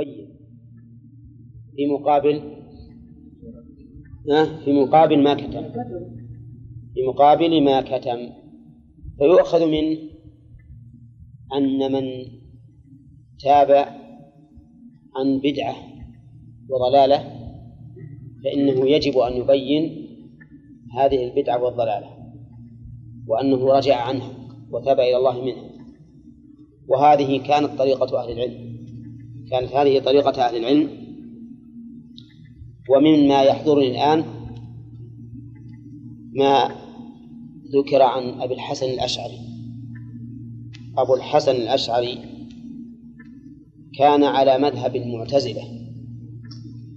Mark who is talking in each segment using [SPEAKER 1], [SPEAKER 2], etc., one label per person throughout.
[SPEAKER 1] يبين. في مقابل في مقابل ما كتم. في مقابل ما كتم. فيؤخذ منه أن من تاب عن بدعة وضلالة فإنه يجب أن يبين هذه البدعة والضلالة وأنه رجع عنها وتاب إلى الله منها. وهذه كانت طريقة أهل العلم. كانت هذه طريقة أهل العلم. ومما يحضرني الآن ما ذكر عن أبي الحسن الأشعري. أبو الحسن الأشعري كان على مذهب المعتزلة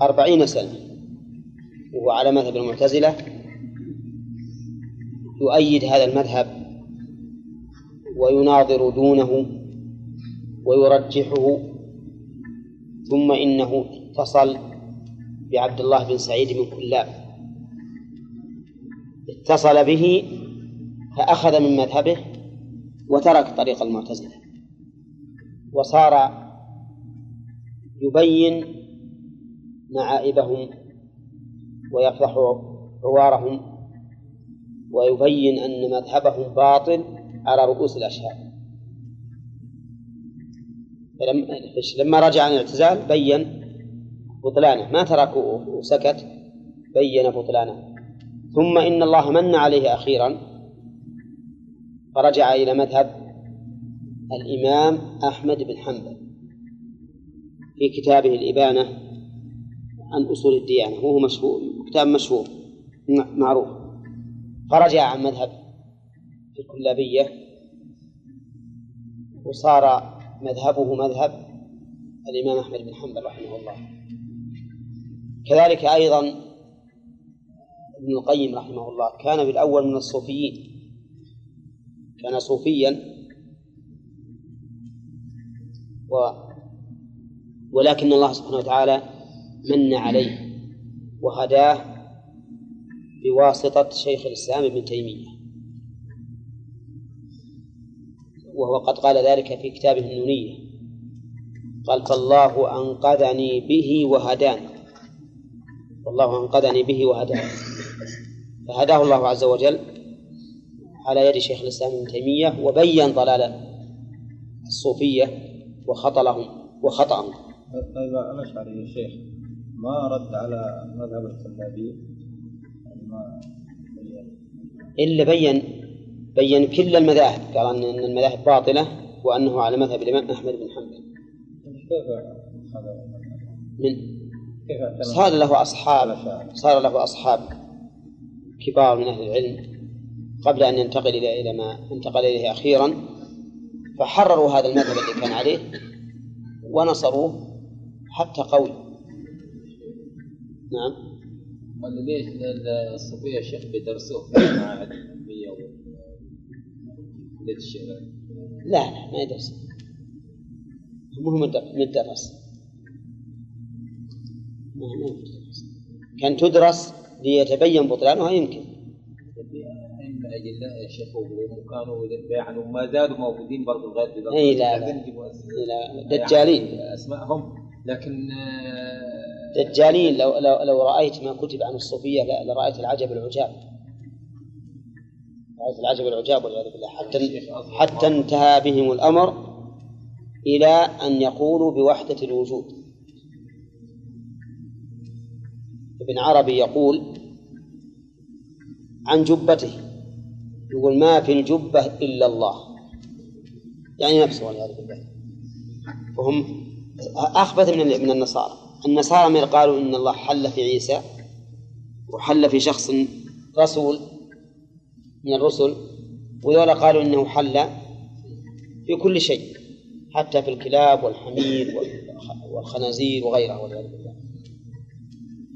[SPEAKER 1] أربعين سنة. وهو على مذهب المعتزلة يؤيد هذا المذهب ويناظر دونه ويرجحه ثم إنه اتصل بعبد الله بن سعيد بن كلاب. اتصل به فأخذ من مذهبه وترك طريق المعتزلة. وصار يبين معائبهم ويفضح عوارهم ويبين أن مذهبهم باطل على رؤوس الأشهاد. لما رجع عن الاعتزال بين بطلانه. ما تركه وسكت بين بطلانه. ثم إن الله من عليه أخيرا فرجع إلى مذهب الإمام أحمد بن حنبل في كتابه الإبانة عن أصول الديانة. وهو مشهور كتاب مشهور معروف. فرجع عن مذهب الكلابية وصار مذهبه مذهب الإمام أحمد بن حنبل رحمه الله. كذلك أيضا ابن القيم رحمه الله كان بالأول من الصوفيين. كان صوفيا و ولكن الله سبحانه وتعالى من عليه وهداه بواسطة شيخ الإسلام ابن تيمية. وهو قد قال ذلك في كتابه النونية. قال فالله أنقذني به وهداني. والله أنقذني به وهداني. فهداه الله عز وجل على يد شيخ الإسلام ابن تيمية وبين ضلال الصوفية وخطلهم وخطأهم.
[SPEAKER 2] طيب الأشعري يا شيخ ما رد على مذهب الخلابية يعني
[SPEAKER 1] إلا بين بين كل المذاهب. قال أن المذاهب باطلة وأنه على مذهب الإمام أحمد بن حنبل.
[SPEAKER 2] كيف
[SPEAKER 1] من؟ صار له أصحاب صار له أصحاب كبار من أهل العلم قبل أن ينتقل إلى إلى ما انتقل إليه أخيرا. فحرروا هذا المذهب الذي كان عليه ونصروه حتى قوي. نعم.
[SPEAKER 3] قال ليش؟ الصوفية الشيخ بيدرسوه. في المعاهد وكلية الشعر
[SPEAKER 1] لا لا ما يدرس. مو مدرس. ما ما يدرس. كان تدرس ليتبين بطلانها يمكن.
[SPEAKER 3] أجلاء يا شيخ وكانوا يعني وما زالوا موجودين برضه لغاية دلوقتي
[SPEAKER 1] اي لا. لا, دجالين.
[SPEAKER 3] أسمائهم لكن آه،
[SPEAKER 1] دجالين لو لو لو رأيت ما كتب عن الصوفية لا- لرأيت العجب العجاب. العجب العجاب والعياذ بالله. حتى حتى انتهى بهم الأمر إلى أن يقولوا بوحدة الوجود. ابن عربي يقول عن جبته يقول ما في الجبة إلا الله. يعني نفسه والعياذ بالله. وهم أخبث من من النصارى. النصارى من قالوا إن الله حل في عيسى وحل في شخص رسول من الرسل وذولا قالوا إنه حل في كل شيء حتى في الكلاب والحمير والخ- والخنازير وغيرها والعياذ بالله.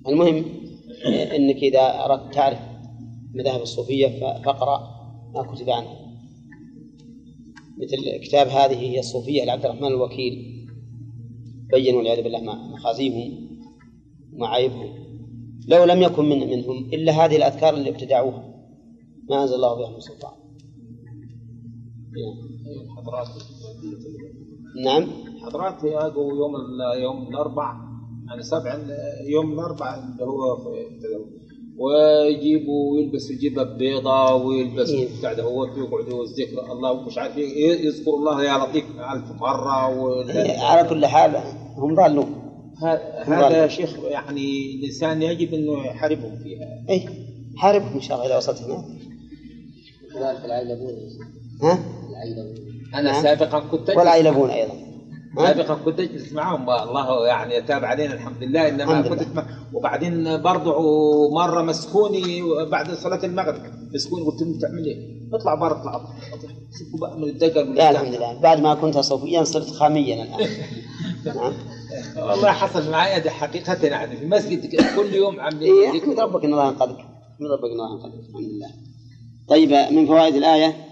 [SPEAKER 1] المهم إنك إذا أردت تعرف مذاهب الصوفية فاقرأ ما كتب عنها. مثل كتاب هذه هي الصوفية لعبد الرحمن الوكيل بين والعياذ بالله مخازيهم ومعايبهم. لو لم يكن من منهم إلا هذه الأذكار اللي ابتدعوها. ما انزل الله بها من سلطان نعم.
[SPEAKER 3] الحضارات
[SPEAKER 1] نعم.
[SPEAKER 3] حضرات يجوا يوم يوم الأربع يعني سبع يوم الأربع اللي هو في ويجيبوا ويلبسوا جبه بيضاء ويلبسوا
[SPEAKER 1] إيه.
[SPEAKER 3] بتاع ده هو ويقعدوا الذكر الله ومش عارف إيه يذكر الله يا لطيف ألف وال-
[SPEAKER 1] على كل حال هم ضالون
[SPEAKER 3] ه- هذا يا شيخ يعني الإنسان يجب أنه يحاربهم فيها.
[SPEAKER 1] اي حاربهم إن شاء الله اذا وصلت هناك
[SPEAKER 4] كذلك العيلبون
[SPEAKER 1] ها؟
[SPEAKER 4] العيلبون
[SPEAKER 3] أنا
[SPEAKER 1] نعم.
[SPEAKER 3] سابقا كنت
[SPEAKER 1] ولا
[SPEAKER 3] أجلس
[SPEAKER 1] يلبون أيضا؟
[SPEAKER 3] سابقا كنت أجلس معهم. الله يعني تاب علينا الحمد لله إنما
[SPEAKER 1] الحمد
[SPEAKER 3] كنت
[SPEAKER 1] لله.
[SPEAKER 3] وبعدين برضه مرة مسكوني بعد صلاة المغرب. مسكوني قلت لهم تعمل إيه؟ اطلع برا اطلع سيبوا بقى من الدقل من
[SPEAKER 1] لا. الحمد لله. بعد ما كنت صوفيا صرت خاميا الآن. نعم.
[SPEAKER 3] والله حصل معي ده حقيقة. يعني في المسجد كل يوم عم
[SPEAKER 1] إيه احمد ربك ان الله انقذك احمد ربك ان الله انقذك الحمد لله. طيب من فوائد الآية؟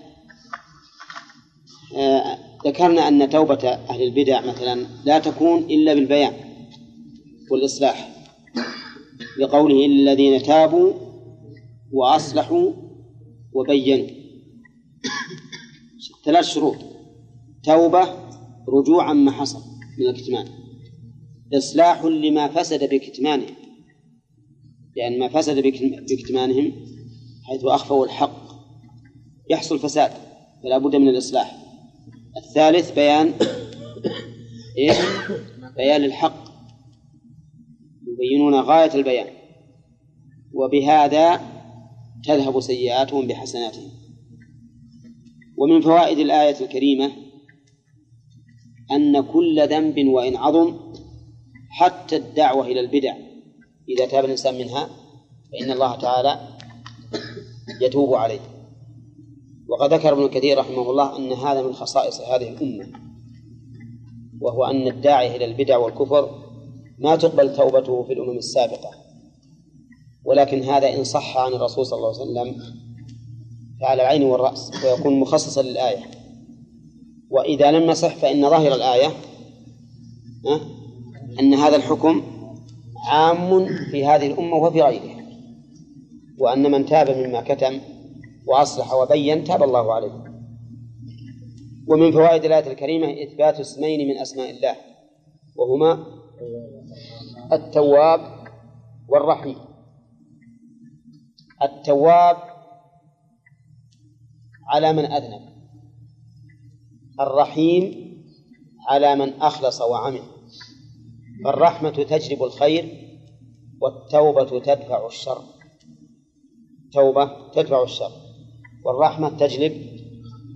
[SPEAKER 1] آه ذكرنا أن توبة أهل البدع مثلا لا تكون إلا بالبيان والإصلاح لقوله إلا الذين تابوا وأصلحوا وبينوا. ثلاث شروط توبة رجوع عما حصل من الكتمان إصلاح لما فسد بكتمانه لأن ما فسد بك- بكتمانهم حيث أخفوا الحق يحصل فساد فلا بد من الإصلاح. الثالث بيان إيش؟ بيان الحق. يبينون غاية البيان. وبهذا تذهب سيئاتهم بحسناتهم. ومن فوائد الآية الكريمة أن كل ذنب وإن عظم حتى الدعوة إلى البدع. إذا تاب الإنسان منها فإن الله تعالى يتوب عليه. وقد ذكر ابن كثير رحمه الله أن هذا من خصائص هذه الأمة وهو أن الداعي إلى البدع والكفر ما تقبل توبته في الأمم السابقة ولكن هذا إن صح عن الرسول صلى الله عليه وسلم فعلى العين والرأس ويكون مخصصا للآية. وإذا لم يصح فإن ظاهر الآية أن هذا الحكم عام في هذه الأمة وفي غيرها وأن من تاب مما كتم وأصلح وبين تاب الله عليه. ومن فوائد الآية الكريمة إثبات اسمين من أسماء الله وهما التواب والرحيم. التواب على من أذنب الرحيم على من أخلص وعمل. فالرحمة تجلب الخير والتوبة تدفع الشر. توبة تدفع الشر. والرحمة تجلب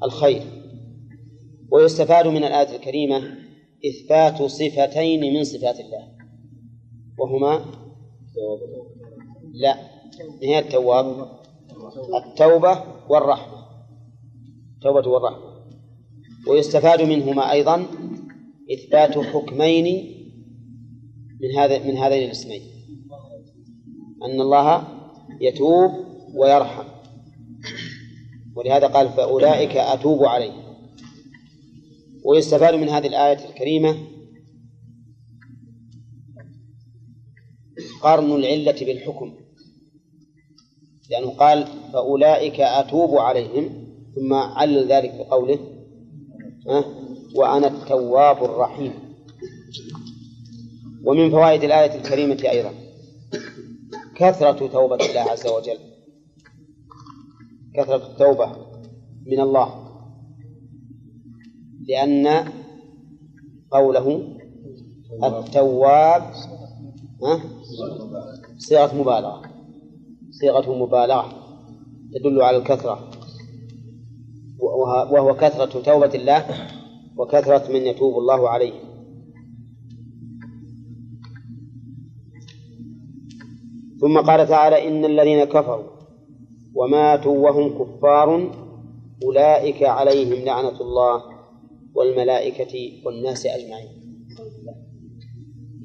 [SPEAKER 1] الخير. ويستفاد من الآية الكريمة إثبات صفتين من صفات الله. وهما لا هي التواب التوبة والرحمة. التوبة والرحمة. ويستفاد منهما أيضا إثبات حكمين من هذا من هذين الاسمين. أن الله يتوب ويرحم. ولهذا قال فأولئك أتوب عليهم. ويستفاد من هذه الآية الكريمة قرن العلة بالحكم. لأنه قال فأولئك أتوب عليهم ثم علل ذلك بقوله ها وأنا التواب الرحيم. ومن فوائد الآية الكريمة أيضا كثرة توبة الله عز وجل. كثرة التوبة من الله. لأن قوله التواب؟ صيغة مبالغة. صيغة مبالغة تدل على الكثرة. وه- وهو كثرة توبة الله وكثرة من يتوب الله عليه. ثم قال تعالى إن الذين كفروا وماتوا وهم كفار أولئك عليهم لعنة الله والملائكة والناس أجمعين.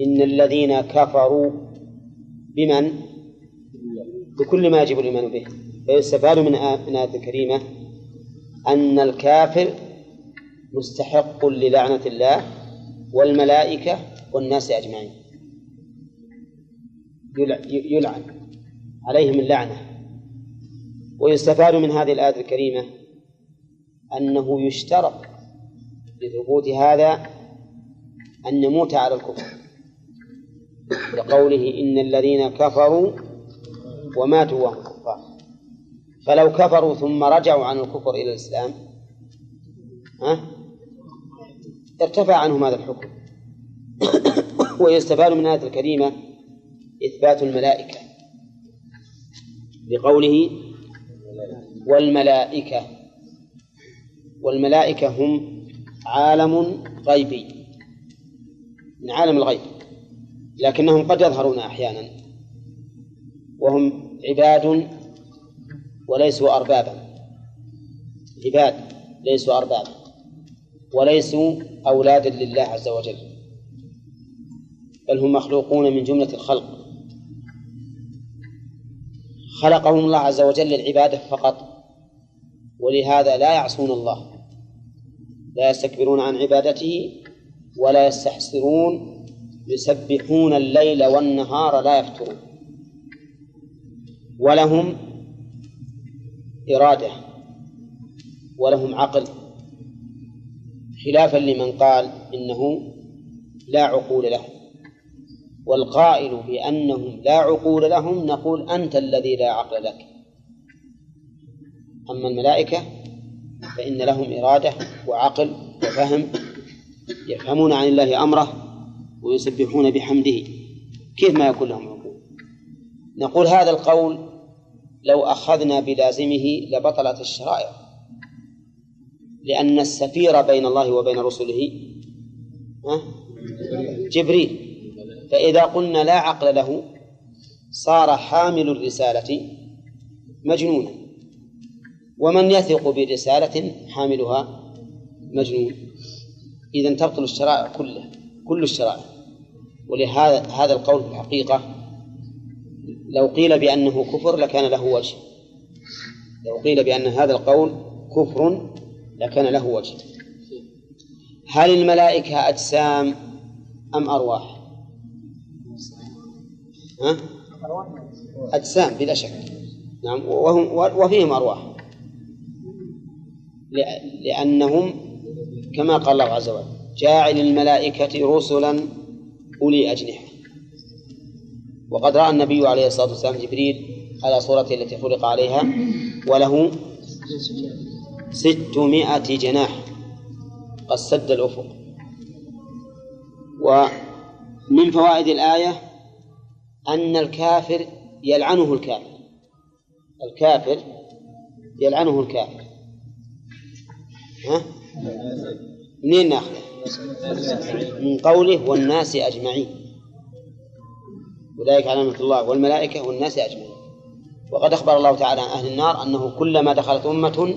[SPEAKER 1] إن الذين كفروا بمن؟ بكل ما يجب الإيمان به. فيستفاد من آ- من الآية الكريمة أن الكافر مستحق للعنة الله والملائكة والناس أجمعين. يلع- يلعن. عليهم اللعنة. ويستفاد من هذه الآية الكريمة أنه يشترط لثبوت هذا أن نموت على الكفر لقوله إن الذين كفروا وماتوا وهم كفار. فلو كفروا ثم رجعوا عن الكفر إلى الإسلام ها ارتفع عنهم هذا الحكم. ويستفاد من الآية الكريمة إثبات الملائكة بقوله والملائكة. والملائكة هم عالم غيبي من عالم الغيب لكنهم قد يظهرون أحيانا وهم عباد وليسوا أربابا. عباد ليسوا أربابا وليسوا أولادا لله عز وجل بل هم مخلوقون من جملة الخلق. خلقهم الله عز وجل للعبادة فقط ولهذا لا يعصون الله. لا يستكبرون عن عبادته ولا يستحسرون يسبحون الليل والنهار لا يفترون. ولهم إرادة ولهم عقل. خلافا لمن قال إنه لا عقول لهم والقائل بأنهم لا عقول لهم نقول أنت الذي لا عقل لك. أما الملائكة فإن لهم إرادة وعقل وفهم يفهمون عن الله أمره ويسبحون بحمده. كيف ما يكون لهم عقول؟ نقول هذا القول لو أخذنا بلازمه لبطلت الشرائع لأن السفير بين الله وبين رسله جبريل. فإذا قلنا لا عقل له صار حامل الرسالة مجنونا. ومن يثق برسالة حاملها مجنون. إذا تبطل الشرائع كلها كل الشرائع. ولهذا هذا القول في الحقيقة لو قيل بأنه كفر لكان له وجه. لو قيل بأن هذا القول كفر لكان له وجه. هل الملائكة أجسام أم أرواح؟ ها؟ أجسام بلا شك. نعم وهم وفيهم أرواح. لأنهم كما قال الله عز وجل جاعل الملائكة رسلا أولي أجنحة. وقد رأى النبي عليه الصلاة والسلام جبريل على صورته التي خلق عليها وله ستمائة جناح قد سد الأفق. ومن فوائد الآية أن الكافر يلعنه الكافر. الكافر يلعنه الكافر. ها؟ منين ناخذه؟ من قوله والناس أجمعين. أولئك علامة الله والملائكة والناس أجمعين. وقد أخبر الله تعالى عن أهل النار أنه كلما دخلت أمة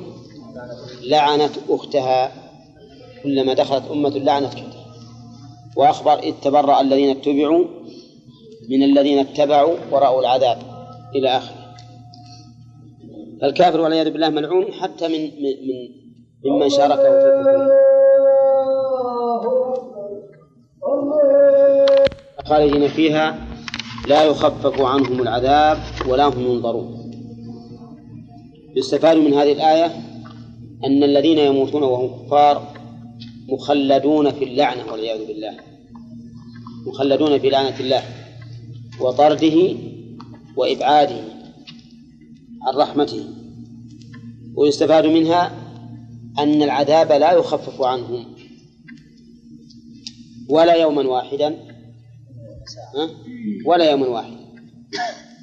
[SPEAKER 1] لعنت أختها. كلما دخلت أمة لعنت أختها. وأخبر إذ تبرأ الذين اتبعوا من الذين اتبعوا ورأوا العذاب إلى آخره. الكافر والعياذ بالله ملعون حتى من من ممن شاركه في كفره خالدين فيها لا يخفف عنهم العذاب ولا هم ينظرون. يستفاد من هذه الآية أن الذين يموتون وهم كفار مخلدون في اللعنة والعياذ بالله. مخلدون في لعنة الله وطرده وإبعاده عن رحمته. ويستفاد منها أن العذاب لا يخفف عنهم ولا يوما واحدا. ولا يوم واحد.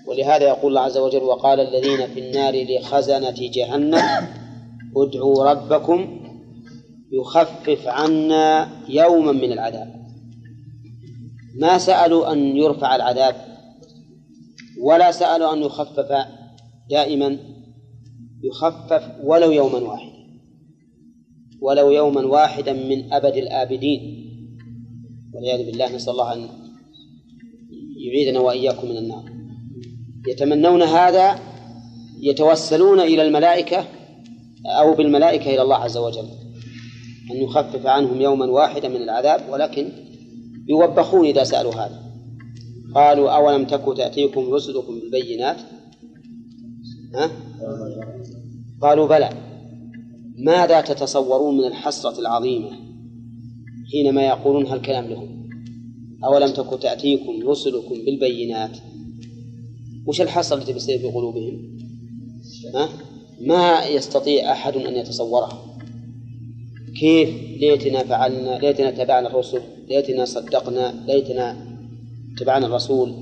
[SPEAKER 1] ولهذا يقول الله عز وجل وقال الذين في النار لخزنة جهنم ادعوا ربكم يخفف عنا يوما من العذاب. ما سألوا أن يرفع العذاب ولا سألوا أن يخفف دائما يخفف ولو يوما واحدا ولو يوما واحدا من أبد الآبدين. والعياذ بالله نسأل الله أن يعيدنا وإياكم من النار. يتمنون هذا يتوسلون إلى الملائكة أو بالملائكة إلى الله عز وجل. أن يخفف عنهم يوما واحدا من العذاب ولكن يوبخون إذا سألوا هذا. قالوا أولم تكن تأتيكم رسلكم بالبينات؟ ها؟ قالوا بلى. ماذا تتصورون من الحسرة العظيمة حينما يقولون هالكلام لهم؟ أولم تكن تأتيكم رسلكم بالبينات؟ وش الحصر التي بيصير في قلوبهم؟ ها؟ ما يستطيع أحد أن يتصورها. كيف؟ ليتنا فعلنا ليتنا تبعنا الرسل ليتنا صدقنا ليتنا تبعنا الرسول.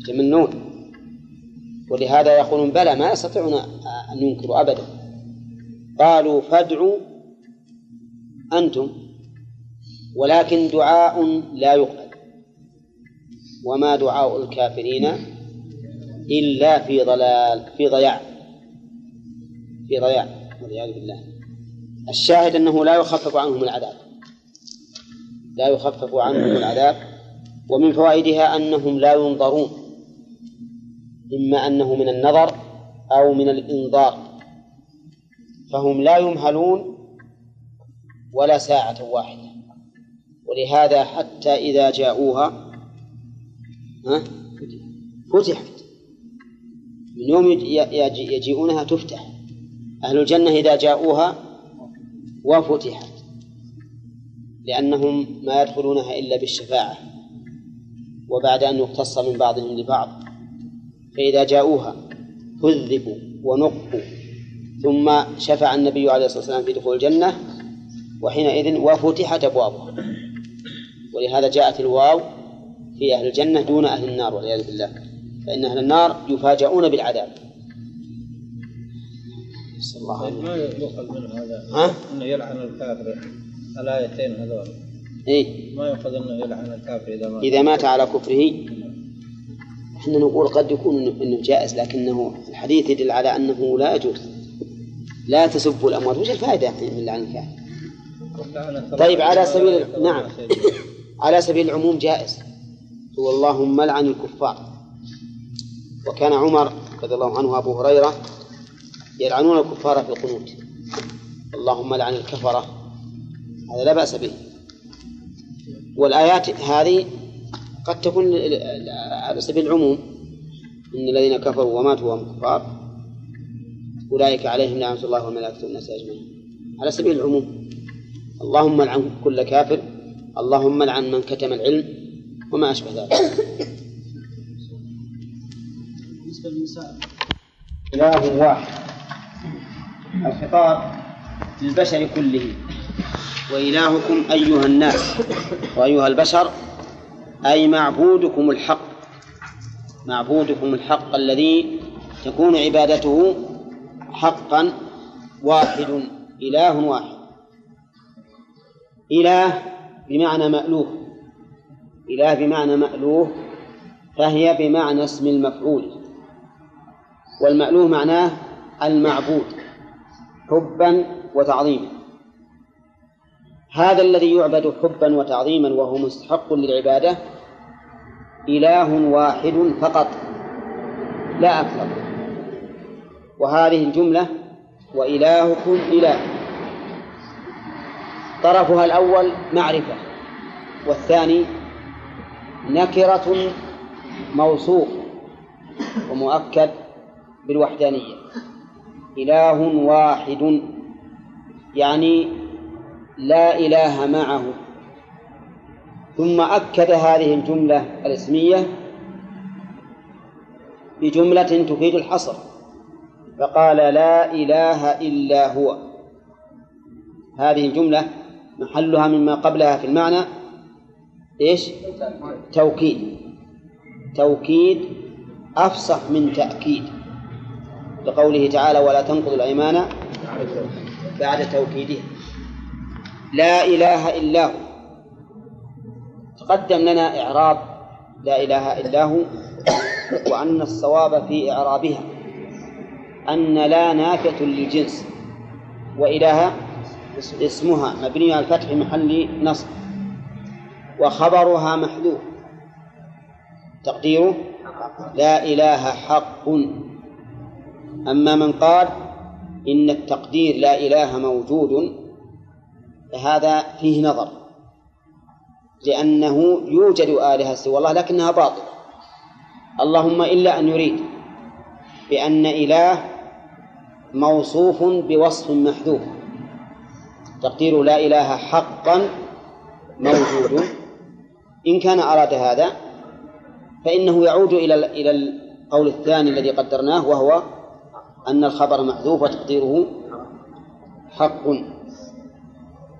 [SPEAKER 1] يتمنون ولهذا يقولون بلى ما يستطيعون أن ينكروا أبدا. قالوا فادعوا أنتم ولكن دعاء لا يقبل. وما دعاء الكافرين إلا في ضلال في ضياع في ضياع والعياذ بالله. الشاهد أنه لا يخفف عنهم العذاب لا يخفف عنهم العذاب ومن فوائدها أنهم لا ينظرون إما أنه من النظر أو من الإنظار. فهم لا يمهلون ولا ساعة واحدة. ولهذا حتى إذا جاءوها ها فتحت. من يوم يجيئونها تفتح. أهل الجنة إذا جاءوها وفتحت لأنهم ما يدخلونها إلا بالشفاعة. وبعد أن يقتص من بعضهم لبعض فإذا جاءوها كذبوا ونقوا. ثم شفع النبي عليه الصلاة والسلام في دخول الجنة وحينئذ وفتحت أبوابها. ولهذا جاءت الواو في أهل الجنة دون أهل النار والعياذ بالله. فإن أهل النار يفاجؤون بالعذاب.
[SPEAKER 2] نسأل الله ما يؤخذ من هذا؟
[SPEAKER 1] ها؟
[SPEAKER 2] إنه يلعن الكافر الآيتين هذول.
[SPEAKER 1] إيه؟
[SPEAKER 2] ما يؤخذ إنه يلعن الكافر إذا مات.
[SPEAKER 1] إذا مات على كفره. إحنا نقول قد يكون إنه جائز لكنه الحديث يدل على أنه لا يجوز. لا تسبوا الأموات. وش الفائدة من لعن الكافر؟ طيب على سبيل نعم. على سبيل العموم جائز. هو اللهم لعن الكفار. وكان عمر رضي الله عنه وابو هريرة يلعنون الكفار في القنوت. اللهم لعن الكفرة. هذا لا بأس به. والآيات هذه قد تكون على سبيل العموم. إن الذين كفروا وماتوا وهم كفار. أولئك عليهم لعنة الله والملائكة والناس أجمعين. على سبيل العموم اللهم لعن كل كافر اللهم لعن من كتم العلم وما أشبه ذلك. بالنسبة للنساء. إله واحد. الخطاب للبشر كله. وإلهكم أيها الناس وأيها البشر أي معبودكم الحق. معبودكم الحق الذي تكون عبادته حقا واحد إله واحد. إله بمعنى مألوه. إله بمعنى مألوه فهي بمعنى اسم المفعول. والمألوه معناه المعبود حبا وتعظيما. هذا الذي يعبد حبا وتعظيما وهو مستحق للعبادة إله واحد فقط لا أكثر. وهذه الجملة وإلهكم إله. طرفها الأول معرفة والثاني نكرة موصوف ومؤكد بالوحدانية. إله واحد يعني لا إله معه. ثم أكد هذه الجملة الاسمية بجملة تفيد الحصر. فقال لا إله إلا هو. هذه الجملة محلها مما قبلها في المعنى إيش؟ توكيد. توكيد أفصح من تأكيد. لقوله تعالى ولا تنقضوا الأيمان بعد توكيدها لا إله إلا هو. تقدم لنا إعراب لا إله إلا هو وأن الصواب في إعرابها. أن لا نافية للجنس. وإله اسمها مبني على الفتح محل نصب. وخبرها محذوف. تقديره لا إله حق. أما من قال إن التقدير لا إله موجود فهذا فيه نظر. لأنه يوجد آلهة سوى الله لكنها باطلة. اللهم إلا أن يريد بأن إله موصوف بوصف محذوف. تقدير لا إله حقا موجود. إن كان أراد هذا فإنه يعود إلى إلى القول الثاني الذي قدرناه وهو أن الخبر محذوف وتقديره حق.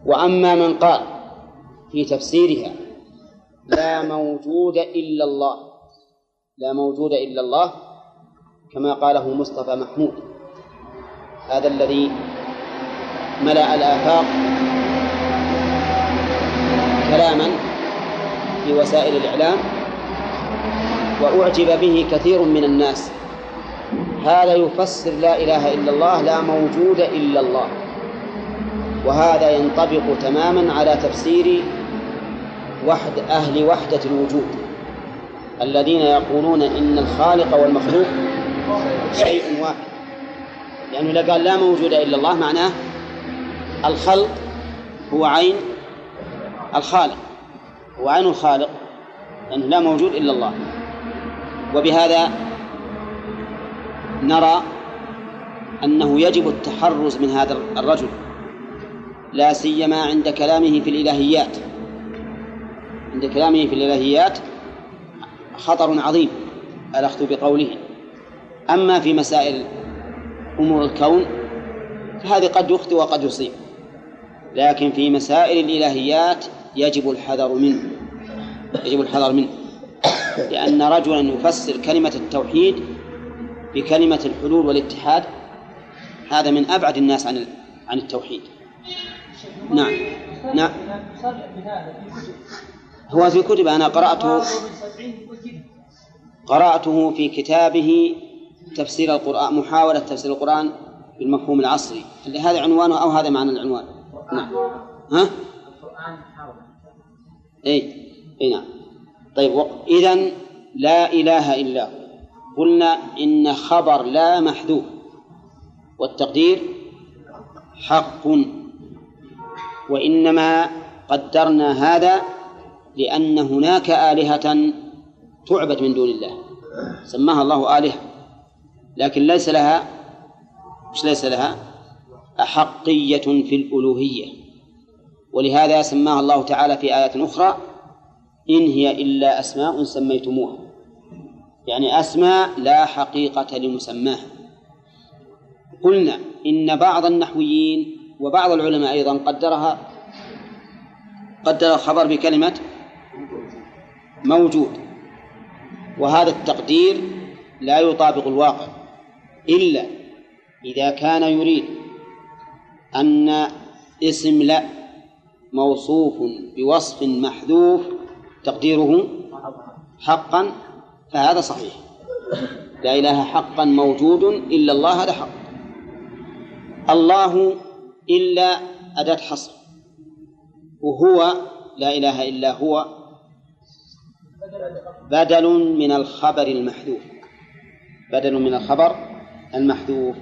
[SPEAKER 1] وأما من قال في تفسيرها لا موجود إلا الله لا موجود إلا الله كما قاله مصطفى محمود. هذا الذي ملأ الآفاق كلاما في وسائل الإعلام وأعجب به كثير من الناس. هذا يفسر لا إله إلا الله لا موجود إلا الله. وهذا ينطبق تماما على تفسير وحد أهل وحدة الوجود الذين يقولون إن الخالق والمخلوق شيء واحد. لأنه إذا قال لا موجود إلا الله معناه الخلق هو عين الخالق هو عين الخالق لأنه لا موجود إلا الله. وبهذا نرى أنه يجب التحرز من هذا الرجل لا سيما عند كلامه في الإلهيات. عند كلامه في الإلهيات خطر عظيم الأخذ بقوله. أما في مسائل أمور الكون فهذه قد يخطئ وقد يصيب. لكن في مسائل الإلهيات يجب الحذر منه يجب الحذر منه. لأن رجلا يفسر كلمة التوحيد بكلمة الحلول والاتحاد هذا من أبعد الناس عن عن التوحيد. نعم نعم. هو في كتب أنا قرأته قرأته في كتابه تفسير القرآن محاولة تفسير القرآن بالمفهوم العصري. اللي هذا عنوانه أو هذا معنى العنوان؟ نعم. ها؟ القرآن أي أي نعم. طيب إذا لا إله إلا هو. قلنا إن خبر لا محذوف. والتقدير حق. وإنما قدرنا هذا لأن هناك آلهة تعبد من دون الله. سماها الله آلهة. لكن ليس لها مش ليس لها أحقية في الألوهية. ولهذا سماها الله تعالى في آيات أخرى إن هي إلا أسماء سميتموها. يعني أسماء لا حقيقة لمسماها. قلنا إن بعض النحويين وبعض العلماء أيضا قدرها قدر الخبر بكلمة موجود. وهذا التقدير لا يطابق الواقع. إلا إذا كان يريد أن اسم لا موصوف بوصف محذوف تقديره حقا فهذا صحيح. لا إله حقا موجود إلا الله هذا حق. الله إلا أداة حصر وهو لا إله إلا هو بدل من الخبر المحذوف. بدل من الخبر المحذوف.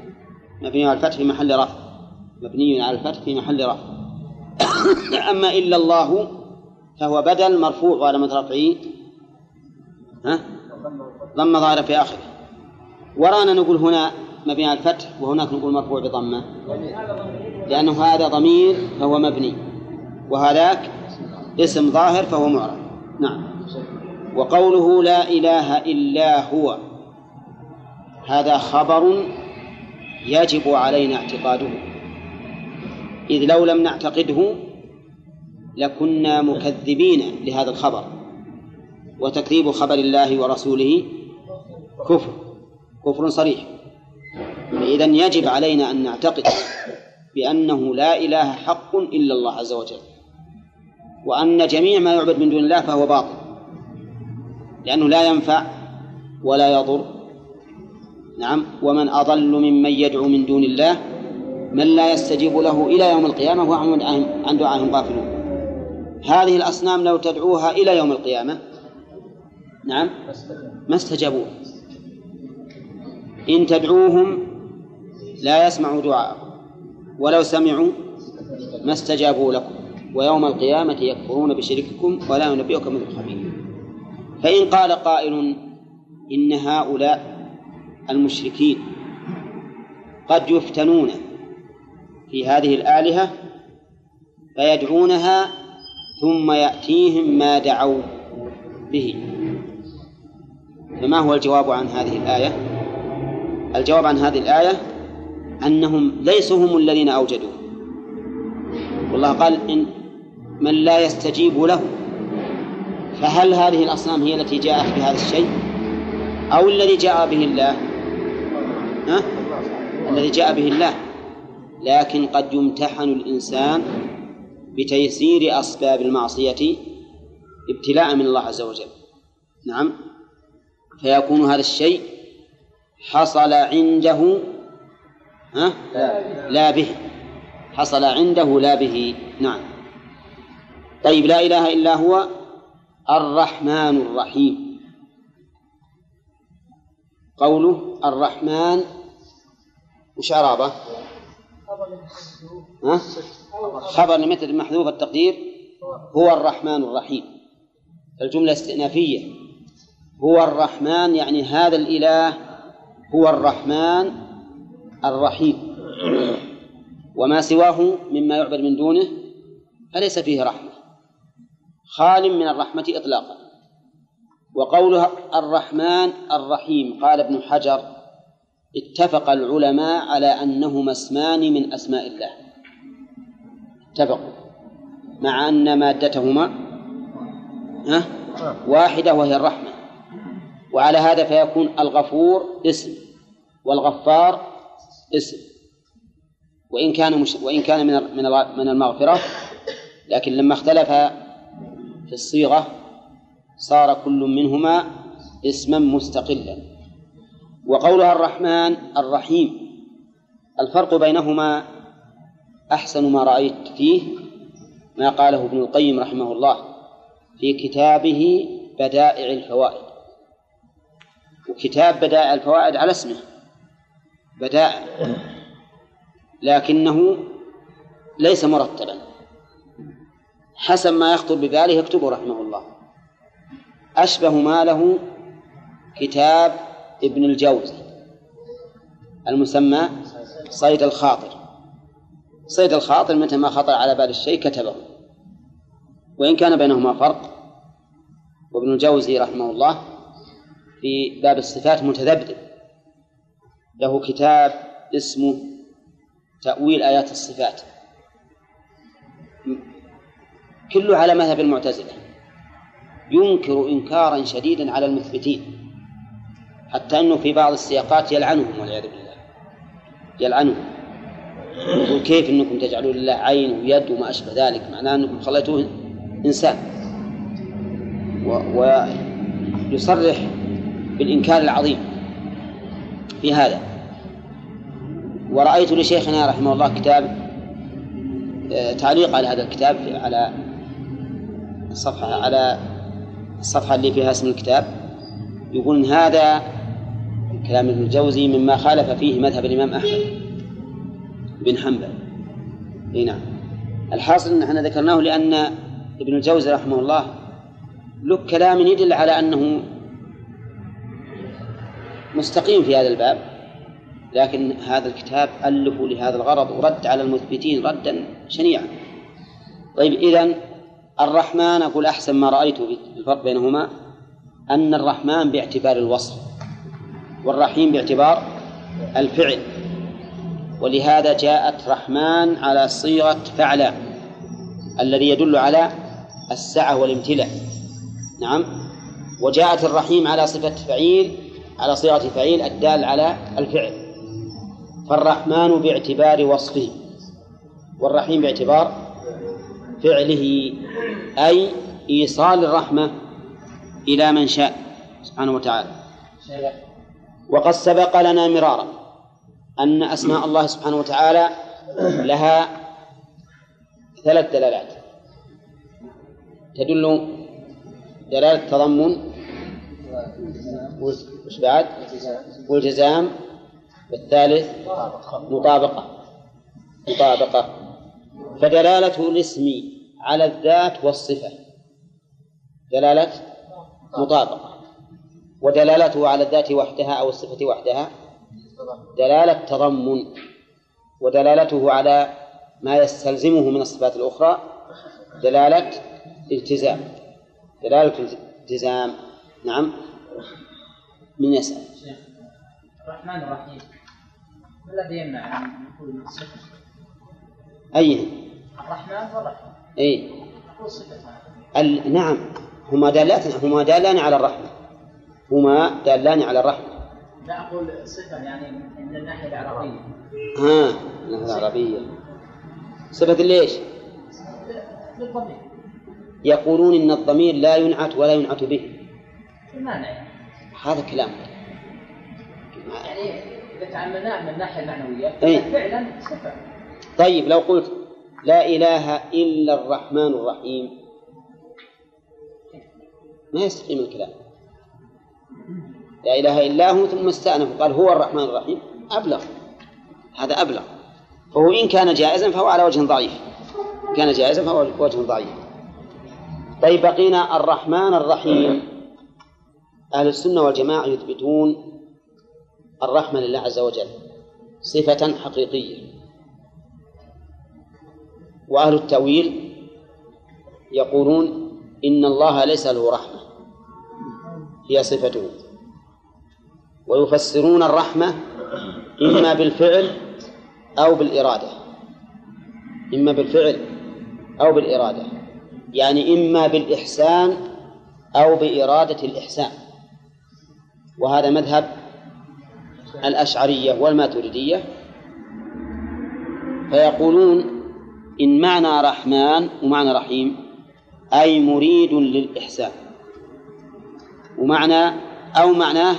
[SPEAKER 1] مبني على الفتح في محل رفع. مبني على الفتح في محل رفع. أما إلا الله فهو بدل مرفوع وعلامة رفعه ها؟ ضم ظاهرة في آخره. ورانا نقول هنا مبني على الفتح وهناك نقول مرفوع بضمة. لأنه هذا ضمير فهو مبني. وهذاك اسم ظاهر فهو معرب. نعم. وقوله لا إله إلا هو. هذا خبر يجب علينا اعتقاده. إذ لو لم نعتقده لكنا مكذبين لهذا الخبر وتكذيب خبر الله ورسوله كفر كفر صريح. إذا يجب علينا أن نعتقد بأنه لا إله حق إلا الله عز وجل وأن جميع ما يعبد من دون الله فهو باطل لأنه لا ينفع ولا يضر نعم. ومن أضل ممن يدعو من دون الله من لا يستجيب له إلى يوم القيامة وهم عن دعائهم غافلون. هذه الأصنام لو تدعوها إلى يوم القيامة نعم ما استجابوا إن تدعوهم لا يسمعوا دعاءكم. ولو سمعوا ما استجابوا لكم. ويوم القيامة يكفرون بشرككم ولا ينبئكم مثل خبير فإن قال قائل إن هؤلاء المشركين قد يفتنون في هذه الآلهة فيدعونها ثم يأتيهم ما دعوا به. فما هو الجواب عن هذه الآية؟ الجواب عن هذه الآية أنهم ليسوا هم الذين أوجدوه. والله قال إن من لا يستجيب له فهل هذه الأصنام هي التي جاءت بهذا الشيء أو الذي جاء به الله؟ ها؟ الذي جاء به الله. لكن قد يمتحن الإنسان بتيسير أسباب المعصية ابتلاء من الله عز وجل. نعم. فيكون هذا الشيء حصل عنده ها؟ لا به. حصل عنده لا به. نعم. طيب لا إله إلا هو الرحمن الرحيم. قوله الرحمن وش عرابة؟ ها؟ خبر لمثل محذوف التقدير هو الرحمن الرحيم. الجملة استئنافية. هو الرحمن يعني هذا الإله هو الرحمن الرحيم. وما سواه مما يعبد من دونه فليس فيه رحمة؟ خال من الرحمة إطلاقا. وقوله الرحمن الرحيم قال ابن حجر اتفق العلماء على أنهما اسمان من أسماء الله. اتفقوا. مع أن مادتهما واحدة وهي الرحمة. وعلى هذا فيكون الغفور اسم والغفار اسم. وإن كان مش وإن كان من من المغفرة لكن لما اختلف في الصيغة صار كل منهما اسما مستقلا. وقولها الرحمن الرحيم. الفرق بينهما أحسن ما رأيت فيه ما قاله ابن القيم رحمه الله في كتابه بدائع الفوائد. وكتاب بدائع الفوائد على اسمه بدائع لكنه ليس مرتبا. حسب ما يخطر بباله يكتبه رحمه الله. أشبه ما له كتاب ابن الجوزي المسمى صيد الخاطر. صيد الخاطر متى ما خطر على بال الشيء كتبه. وإن كان بينهما فرق. وابن الجوزي رحمه الله في باب الصفات متذبذب. له كتاب اسمه تأويل آيات الصفات. كله على مذهب المعتزلة. ينكر إنكارا شديدا على المثبتين. حتى أنه في بعض السياقات يلعنهم والعياذ بالله. يلعنهم. يقول كيف أنكم تجعلون لله عين ويد وما أشبه ذلك؟ معناه أنكم خليتوه إنسان. ويصرح بالإنكار العظيم في هذا. ورأيت لشيخنا رحمه الله كتاب آه، تعليق على هذا الكتاب على الصفحة على الصفحة اللي فيها اسم الكتاب. يقول هذا كلام ابن الجوزي مما خالف فيه مذهب الإمام أحمد بن حنبل. إي نعم. الحاصل أن إحنا ذكرناه لأن ابن الجوزي رحمه الله له كلام يدل على أنه مستقيم في هذا الباب لكن هذا الكتاب ألفوا لهذا الغرض ورد على المثبتين ردا شنيعا. طيب إذن الرحمن أقول أحسن ما رأيت في الفرق بينهما أن الرحمن باعتبار الوصف. والرحيم باعتبار الفعل. ولهذا جاءت رحمن على صيغة فعل الذي يدل على السعة والامتلاء. نعم. وجاءت الرحيم على صفة فعيل على صيغة فعيل الدال على الفعل. فالرحمن باعتبار وصفه والرحيم باعتبار فعله أي إيصال الرحمة إلى من شاء. سبحانه وتعالى. وقد سبق لنا مرارا أن أسماء الله سبحانه وتعالى لها ثلاث دلالات. تدل دلالة تضمن وش بعد؟ والجزام والثالث مطابقة. مطابقة. فدلالة الاسم على الذات والصفة. دلالة مطابقة. ودلالته على الذات وحدها أو الصفة وحدها؟ دلالة تضمن ودلالته على ما يستلزمه من الصفات الأخرى دلالة التزام دلالة التزام نعم. من يسأل.
[SPEAKER 5] الرحمن الرحيم. ما الذي يمنع أن نقول صفة؟ الرحمن والرحيم.
[SPEAKER 1] أي.
[SPEAKER 5] نقول صفة.
[SPEAKER 1] ال... نعم. هما دالات هما دالان على الرحمة. هما دالان على الرحمة
[SPEAKER 5] لا أقول صفة يعني من الناحية العربية.
[SPEAKER 1] ها الناحية العربية. صفة ليش؟
[SPEAKER 5] للضمير.
[SPEAKER 1] يقولون إن الضمير لا ينعت ولا ينعت به.
[SPEAKER 5] المانع
[SPEAKER 1] هذا كلام.
[SPEAKER 5] يعني إذا تعاملناه من الناحية المعنوية
[SPEAKER 1] إيه.
[SPEAKER 5] فعلا صفة.
[SPEAKER 1] طيب لو قلت لا إله إلا الرحمن الرحيم. ما يستقيم الكلام؟ لا إله إلا هو ثم استأنف. قال هو الرحمن الرحيم. أبلغ. هذا أبلغ. فهو إن كان جائزا فهو على وجه ضعيف. كان جائزا فهو على وجه ضعيف. طيب بقينا الرحمن الرحيم. أهل السنة والجماعة يثبتون الرحمة لله عز وجل صفة حقيقية. وأهل التأويل يقولون إن الله ليس له رحمة. هي صفته. ويفسرون الرحمة إما بالفعل أو بالإرادة. إما بالفعل أو بالإرادة. يعني إما بالإحسان أو بإرادة الإحسان. وهذا مذهب الأشعرية والماتريدية. فيقولون إن معنى رحمن ومعنى رحيم أي مريد للإحسان. ومعنى أو معناه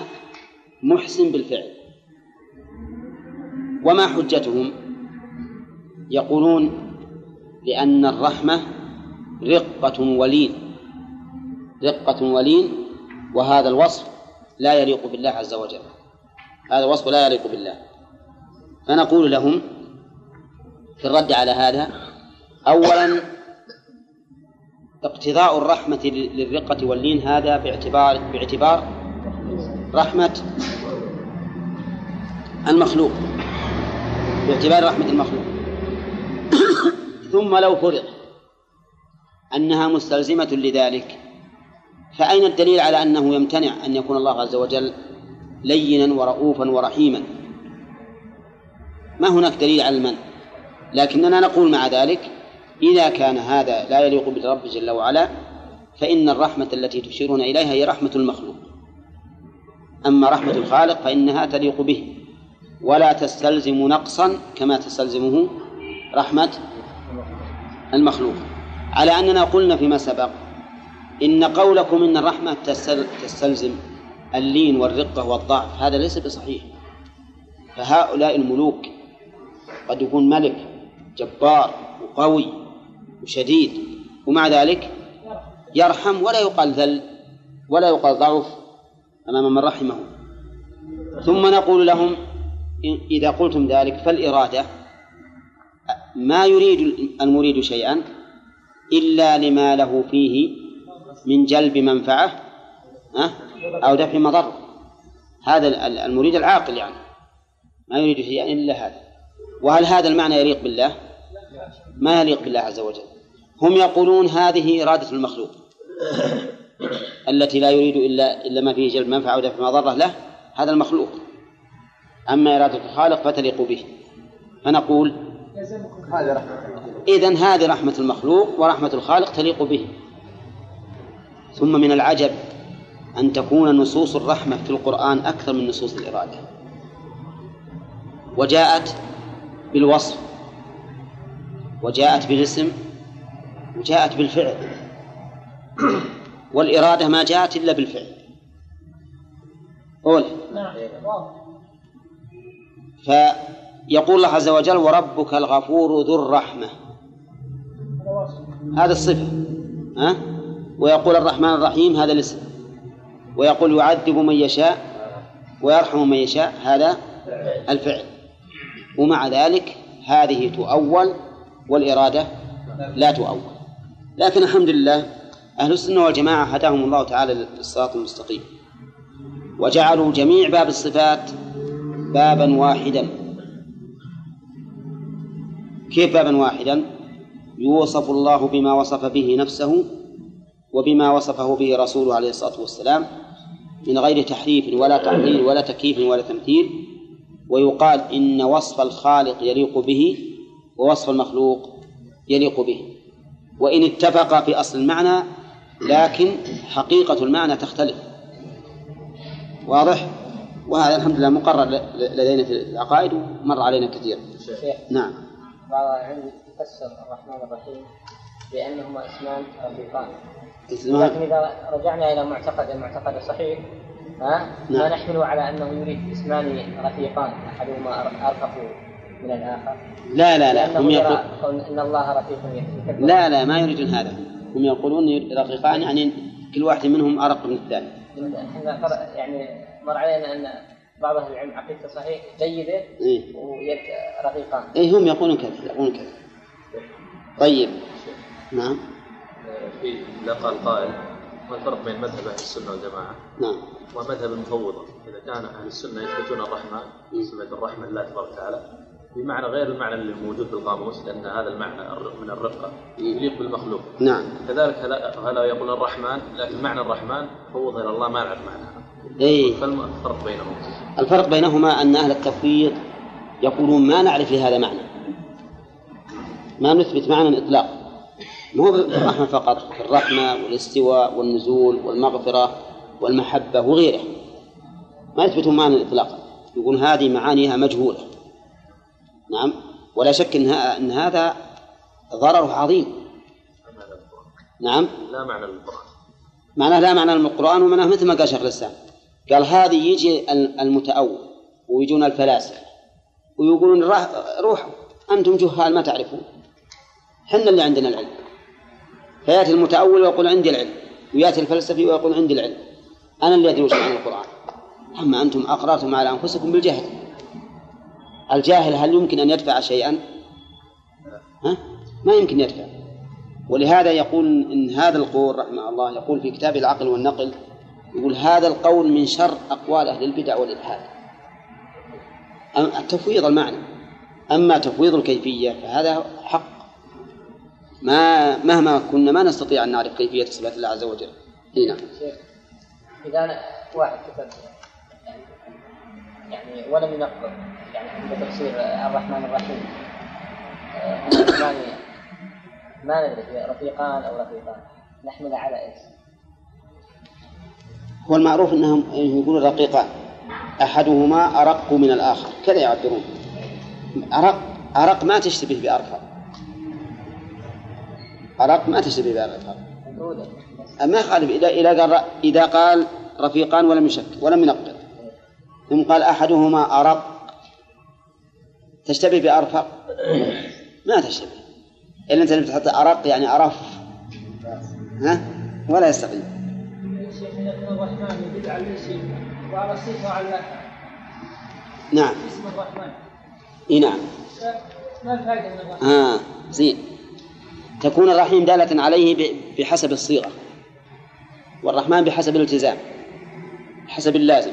[SPEAKER 1] محسن بالفعل. وما حجتهم؟ يقولون لأن الرحمة رقة ولين رقة ولين وهذا الوصف لا يليق بالله عز وجل. هذا الوصف لا يليق بالله. فنقول لهم في الرد على هذا أولا اقتضاء الرحمة للرقة واللين هذا باعتبار باعتبار رحمة المخلوق. باعتبار رحمة المخلوق. ثم لو فرض أنها مستلزمة لذلك فأين الدليل على أنه يمتنع أن يكون الله عز وجل لينا ورؤوفا ورحيما؟ ما هناك دليل على المنع لكننا نقول مع ذلك إذا كان هذا لا يليق بالرب جل وعلا فإن الرحمة التي تشيرون إليها هي رحمة المخلوق. أما رحمة الخالق فإنها تليق به. ولا تستلزم نقصا كما تستلزمه رحمة المخلوق. على أننا قلنا فيما سبق إن قولكم إن الرحمة تستلزم اللين والرقة والضعف هذا ليس بصحيح. فهؤلاء الملوك قد يكون ملك جبار وقوي وشديد ومع ذلك يرحم ولا يقال ذل ولا يقال ضعف أمام من رحمه. ثم نقول لهم إذا قلتم ذلك فالإرادة ما يريد المريد شيئا إلا لما له فيه من جلب منفعة أو دفع مضر. هذا المريد العاقل يعني. ما يريد شيئا إلا هذا. وهل هذا المعنى يليق بالله؟ ما يليق بالله عز وجل. هم يقولون هذه إرادة المخلوق. التي لا يريد إلا إلا ما فيه جلب منفعة ودفع مضرة له هذا المخلوق. أما إرادة الخالق فتليق به. فنقول إذن هذه رحمة المخلوق ورحمة الخالق تليق به. ثم من العجب أن تكون نصوص الرحمة في القرآن أكثر من نصوص الإرادة. وجاءت بالوصف. وجاءت بالاسم وجاءت بالفعل. والإرادة ما جاءت إلا بالفعل. قول. فيقول الله عز وجل وربك الغفور ذو الرحمة. هذا الصفة ها؟ ويقول الرحمن الرحيم هذا الاسم. ويقول يعذب من يشاء ويرحم من يشاء. هذا الفعل. ومع ذلك هذه تؤول والإرادة لا تؤول. لكن الحمد لله أهل السنة والجماعة هداهم الله تعالى للصراط المستقيم وجعلوا جميع باب الصفات بابا واحدا. كيف بابا واحدا؟ يوصف الله بما وصف به نفسه وبما وصفه به رسوله عليه الصلاة والسلام من غير تحريف ولا تعطيل ولا تكييف ولا تمثيل ويقال إن وصف الخالق يليق به ووصف المخلوق يليق به. وإن اتفقا في أصل المعنى لكن حقيقة المعنى تختلف. واضح؟ وهذا الحمد لله مقرر لدينا في العقائد ومر علينا كثير.
[SPEAKER 4] شيخ
[SPEAKER 1] نعم.
[SPEAKER 4] بعض العلم يفسر الرحمن الرحيم بأنهما اسمان رفيقان لكن إذا رجعنا إلى معتقد المعتقد الصحيح ها؟ ما
[SPEAKER 1] نعم.
[SPEAKER 4] نحمله على أنه يريد اسمان رفيقان أحدهما أرفق من الآخر.
[SPEAKER 1] لا لا لا هم
[SPEAKER 4] يرى
[SPEAKER 1] يقول
[SPEAKER 4] كون أن الله رفيق يحب
[SPEAKER 1] لا لا ما يريدون هذا. هم يقولون رقيقان يعني كل واحد منهم أرق من الثاني.
[SPEAKER 4] إحنا يعني مر علينا أن بعض أهل العلم عقيدته صحيح جيدة
[SPEAKER 1] إيه.
[SPEAKER 4] ويد رقيقان.
[SPEAKER 1] إيه هم يقولون كذا يقولون كذا. طيب. نعم.
[SPEAKER 6] في قال قائل ما الفرق بين مذهب أهل السنة والجماعة؟
[SPEAKER 1] نعم.
[SPEAKER 6] ومذهب المفوضه؟ إذا كان أهل السنة يثبتون الرحمن صفة الرحمة لله تبارك وتعالى. بمعنى غير المعنى اللي موجود في القاموس لأن هذا المعنى من الرقه يليق بالمخلوق.
[SPEAKER 1] نعم.
[SPEAKER 6] كذلك هلا هلا يقول الرحمن لكن معنى الرحمن فوض إلى الله ما نعرف معناه.
[SPEAKER 1] إيه.
[SPEAKER 6] فالم- الفرق بينهم.
[SPEAKER 1] الفرق بينهما أن أهل التفويض يقولون ما نعرف لهذا معنى. ما نثبت معنى إطلاقا ما هو الرحمة فقط في الرحمة والاستواء والنزول والمغفرة والمحبة وغيره ما يثبتون معنى إطلاقا يقول هذه معانيها مجهولة. نعم. ولا شك إن, إن هذا ضرره عظيم.
[SPEAKER 6] لا معنى للقران
[SPEAKER 1] نعم.
[SPEAKER 6] لا معنى للقرآن.
[SPEAKER 1] معناه لا معنى من القرآن ومعناه مثل ما قال شيخ الإسلام. قال هذه يجي ال- المتأول ويجون الفلاسفة ويقولون روحوا. أنتم جهال ما تعرفون. حنا اللي عندنا العلم. فيأتي المتأول ويقول عندي العلم. ويأتي الفلسفي ويقول عندي العلم. أنا اللي أدري معنى القرآن. أما أنتم أقررتم على أنفسكم بالجهل. الجاهل هل يمكن أن يدفع شيئا؟ ها؟ ما يمكن يدفع. ولهذا يقول إن هذا القول رحمه الله يقول في كتاب العقل والنقل يقول هذا القول من شر أقوال أهل البدع والإلحاد تفويض المعنى. أما تفويض الكيفية فهذا حق. ما مهما كنا ما نستطيع أن نعرف كيفية صفات الله عز وجل. إي نعم.
[SPEAKER 4] إذا أنا واحد كتب يعني ولم ينقض يعني عند تفسير الرحمن الرحيم. آه، ما ندري. رفيقان أو رفيقان. نحمل على إيش؟
[SPEAKER 1] هو المعروف أنهم يقولون رقيقان. أحدهما أرق من الآخر. كذا يعبرون. أرق أرق ما تشتبه بأرفق أرق ما تشتبه
[SPEAKER 4] مفروضة
[SPEAKER 1] ما يخالف إذا إذا قال إذا قال رفيقان ولم يشك ولم ينقض. ثم قال أحدهما أرق تشتبه بأرفق؟ ما تشتبه. إلا أنت تحط أرق يعني أرف. ها؟ ولا يستقيم
[SPEAKER 7] الرحمن على وعلى الصفة على
[SPEAKER 1] نعم.
[SPEAKER 7] اسم الرحمن
[SPEAKER 1] إي نعم.
[SPEAKER 7] ما الفائدة من الرحمن؟
[SPEAKER 1] آه زين. تكون الرحيم دالة عليه بحسب الصيغة. والرحمن بحسب الالتزام. حسب اللازم.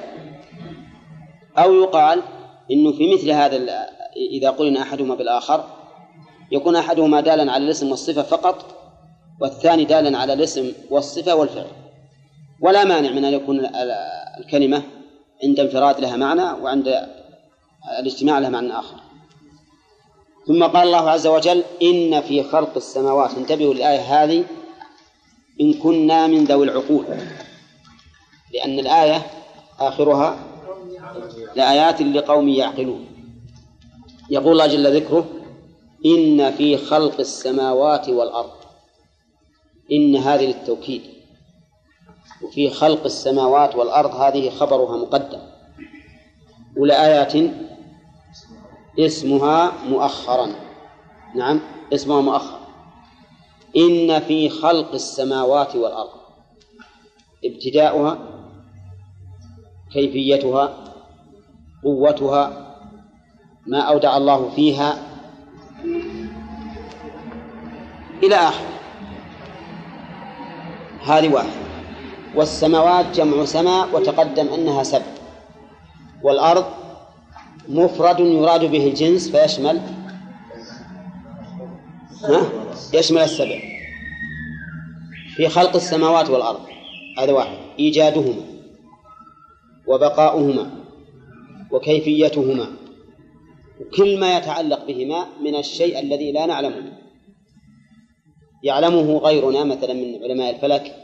[SPEAKER 1] أو يقال إنه في مثل هذا إذا قرن أحدهما بالآخر يكون أحدهما دالا على الاسم والصفة فقط والثاني دالا على الاسم والصفة والفعل. ولا مانع من أن يكون ال- الكلمة عند انفراد لها معنى وعند الاجتماع لها معنى آخر. ثم قال الله عز وجل إن في خلق السماوات انتبهوا للآية هذه إن كنا من ذوي العقول. لأن الآية آخرها لآيات لقوم يعقلون. يقول الله جل ذكره إن في خلق السماوات والأرض. إن هذه للتوكيد. وفي خلق السماوات والأرض هذه خبرها مقدم. ولآيات اسمها مؤخرا. نعم اسمها مؤخر إن في خلق السماوات والأرض. ابتداؤها كيفيتها قوتها ما أودع الله فيها إلى آخره هذه واحدة. والسماوات جمع سماء وتقدم أنها سبع. والأرض مفرد يراد به الجنس فيشمل ها؟ يشمل السبع. في خلق السماوات والأرض. هذا واحد. إيجادهما وبقاؤهما وكيفيتهما وكل ما يتعلق بهما من الشيء الذي لا نعلمه. يعلمه غيرنا مثلا من علماء الفلك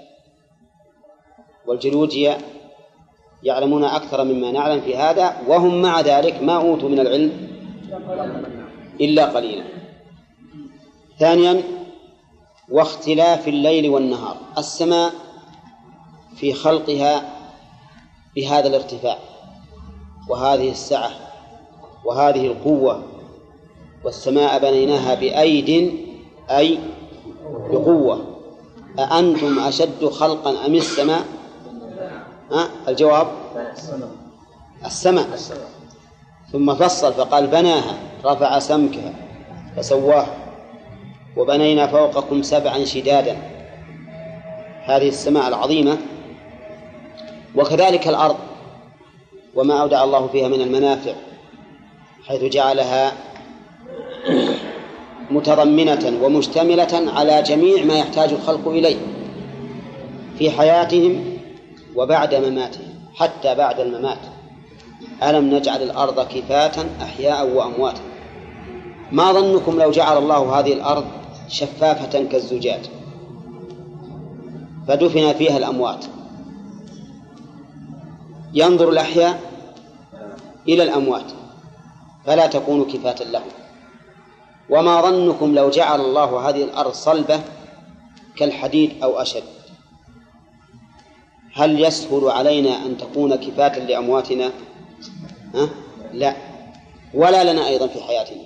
[SPEAKER 1] والجيولوجيا يعلمون أكثر مما نعلم في هذا وهم مع ذلك ما أوتوا من العلم إلا قليلا. ثانيا واختلاف الليل والنهار. السماء في خلقها بهذا الارتفاع وهذه السعة وهذه القوة والسماء بنيناها بأيد أي بقوة. أأنتم أشد خلقا أم السماء؟ ها الجواب؟ السماء. ثم فصل فقال بناها رفع سمكها فسواها وبنينا فوقكم سبعا شدادا. هذه السماء العظيمة. وكذلك الأرض وما أودع الله فيها من المنافع. حيث جعلها متضمنة ومشتملة على جميع ما يحتاج الخلق إليه في حياتهم وبعد مماتهم حتى بعد الممات. ألم نجعل الأرض كفاة أحياء وأمواتا؟ ما ظنكم لو جعل الله هذه الأرض شفافة كالزجاج؟ فدفن فيها الأموات. ينظر الأحياء إلى الأموات. فلا تكون كفاة لهم. وما ظنكم لو جعل الله هذه الأرض صلبة كالحديد أو أشد. هل يسهل علينا أن تكون كفاة لأمواتنا؟ ها؟ لا. ولا لنا أيضا في حياتنا.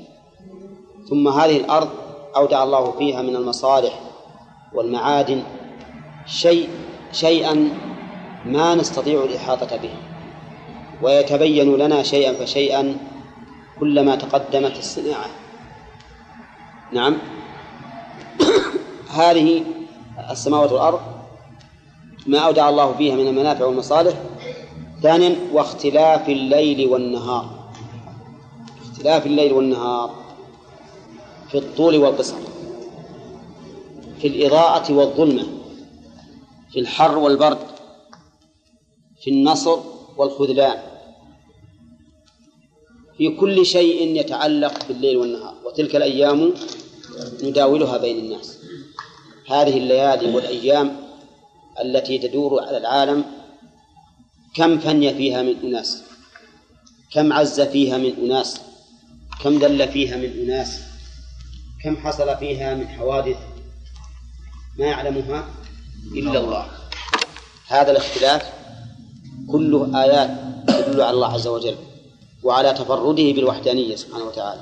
[SPEAKER 1] ثم هذه الأرض أودع الله فيها من المصالح والمعادن شيء شيئا ما نستطيع الإحاطة به. ويتبين لنا شيئا فشيئا كلما تقدمت الصناعة. نعم. هذه السماوات والأرض ما أودع الله فيها من المنافع والمصالح. ثانيا واختلاف الليل والنهار. اختلاف الليل والنهار في الطول والقصر في الإضاءة والظلمة في الحر والبرد في النصر والخذلان. في كل شيء يتعلق بالليل والنهار وتلك الأيام نداولها بين الناس. هذه الليالي والأيام التي تدور على العالم كم فني فيها من أناس كم عز فيها من أناس كم ذل فيها من أناس كم حصل فيها من حوادث ما يعلمها إلا الله. هذا الاختلاف كله آيات تدل على الله عز وجل. وعلى تفرده بالوحدانية سبحانه وتعالى.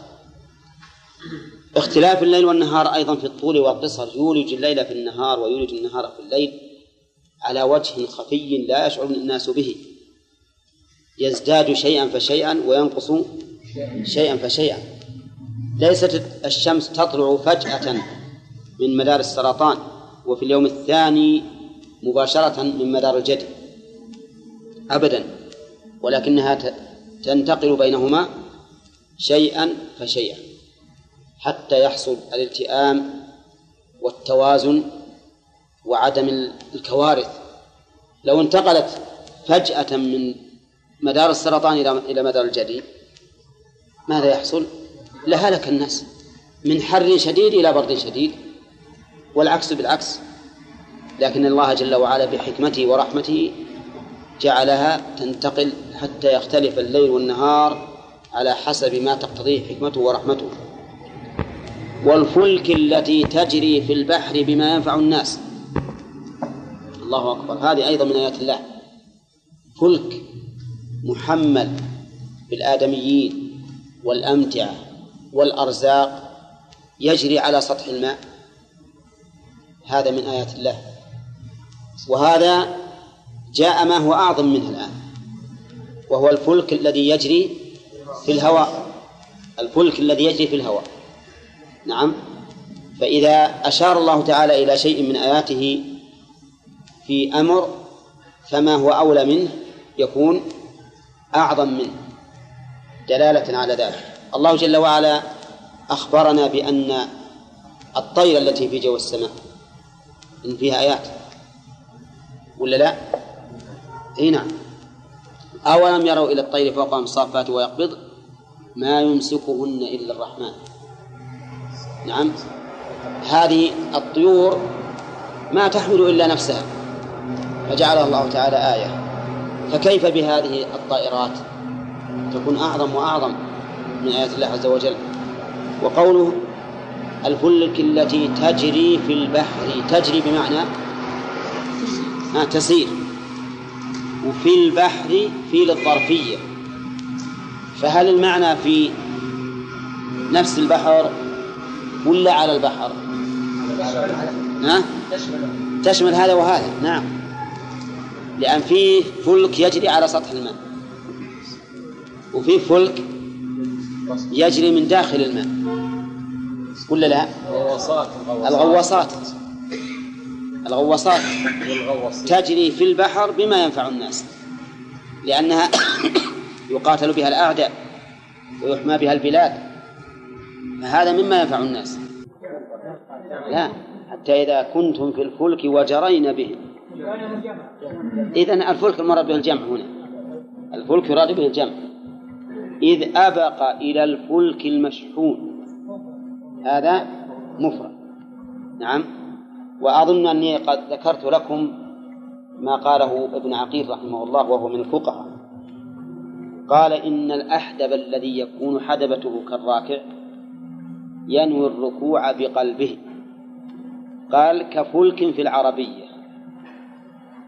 [SPEAKER 1] اختلاف الليل والنهار أيضا في الطول والقصر يولج الليل في النهار ويولج النهار في الليل على وجه خفي لا يشعر الناس به. يزداد شيئا فشيئا وينقص شيئا فشيئا. ليست الشمس تطلع فجأة من مدار السرطان وفي اليوم الثاني مباشرة من مدار الجدي. أبدا. ولكنها تنتقل بينهما شيئا فشيئا حتى يحصل الالتئام والتوازن وعدم الكوارث لو انتقلت فجأة من مدار السرطان إلى إلى مدار الجدي ماذا يحصل؟ لهلك الناس من حر شديد إلى برد شديد والعكس بالعكس لكن الله جل وعلا بحكمته ورحمته جعلها تنتقل حتى يختلف الليل والنهار على حسب ما تقتضيه حكمته ورحمته. والفلك التي تجري في البحر بما ينفع الناس. الله أكبر. هذه أيضا من آيات الله. فلك محمل بالآدميين والأمتعة والأرزاق يجري على سطح الماء. هذا من آيات الله. وهذا جاء ما هو أعظم منه الآن. وهو الفلك الذي يجري في الهواء. الفلك الذي يجري في الهواء. نعم. فإذا أشار الله تعالى إلى شيء من آياته في أمر فما هو أولى منه يكون أعظم منه دلالة على ذلك. الله جل وعلا أخبرنا بأن الطير التي في جو السماء إن فيها آيات ولا لا؟ إي نعم. أولم يروا إلى الطير فوقهم صافات ويقبض؟ ما يمسكهن إلا الرحمن. نعم. هذه الطيور ما تحمل إلا نفسها. فجعلها الله تعالى آية. فكيف بهذه الطائرات؟ تكون أعظم وأعظم من آيات الله عز وجل. وقوله الفلك التي تجري في البحر تجري بمعنى؟ تسير. وفي البحر في للظرفية. فهل المعنى في نفس البحر ولا على البحر؟ ها؟ تشمل هذا وهذا. نعم. لأن فيه فلك يجري على سطح الماء. وفيه فلك يجري من داخل الماء. ولا لا؟
[SPEAKER 3] الغواصات.
[SPEAKER 1] الغواصات. الغواصات. تجري في البحر بما ينفع الناس لأنها يقاتل بها الأعداء ويحمى بها البلاد فهذا مما ينفع الناس. لا حتى إذا كنتم في الفلك وجرين بهم إذن الفلك المراد به الجمع هنا. الفلك يراد به الجمع. إذ أبق إلى الفلك المشحون. هذا مفرد. نعم. وأظن أني قد ذكرت لكم ما قاله ابن عقيل رحمه الله وهو من الفقهاء. قال إن الأحدب الذي يكون حدبته كالراكع ينوي الركوع بقلبه. قال كفلك في العربية.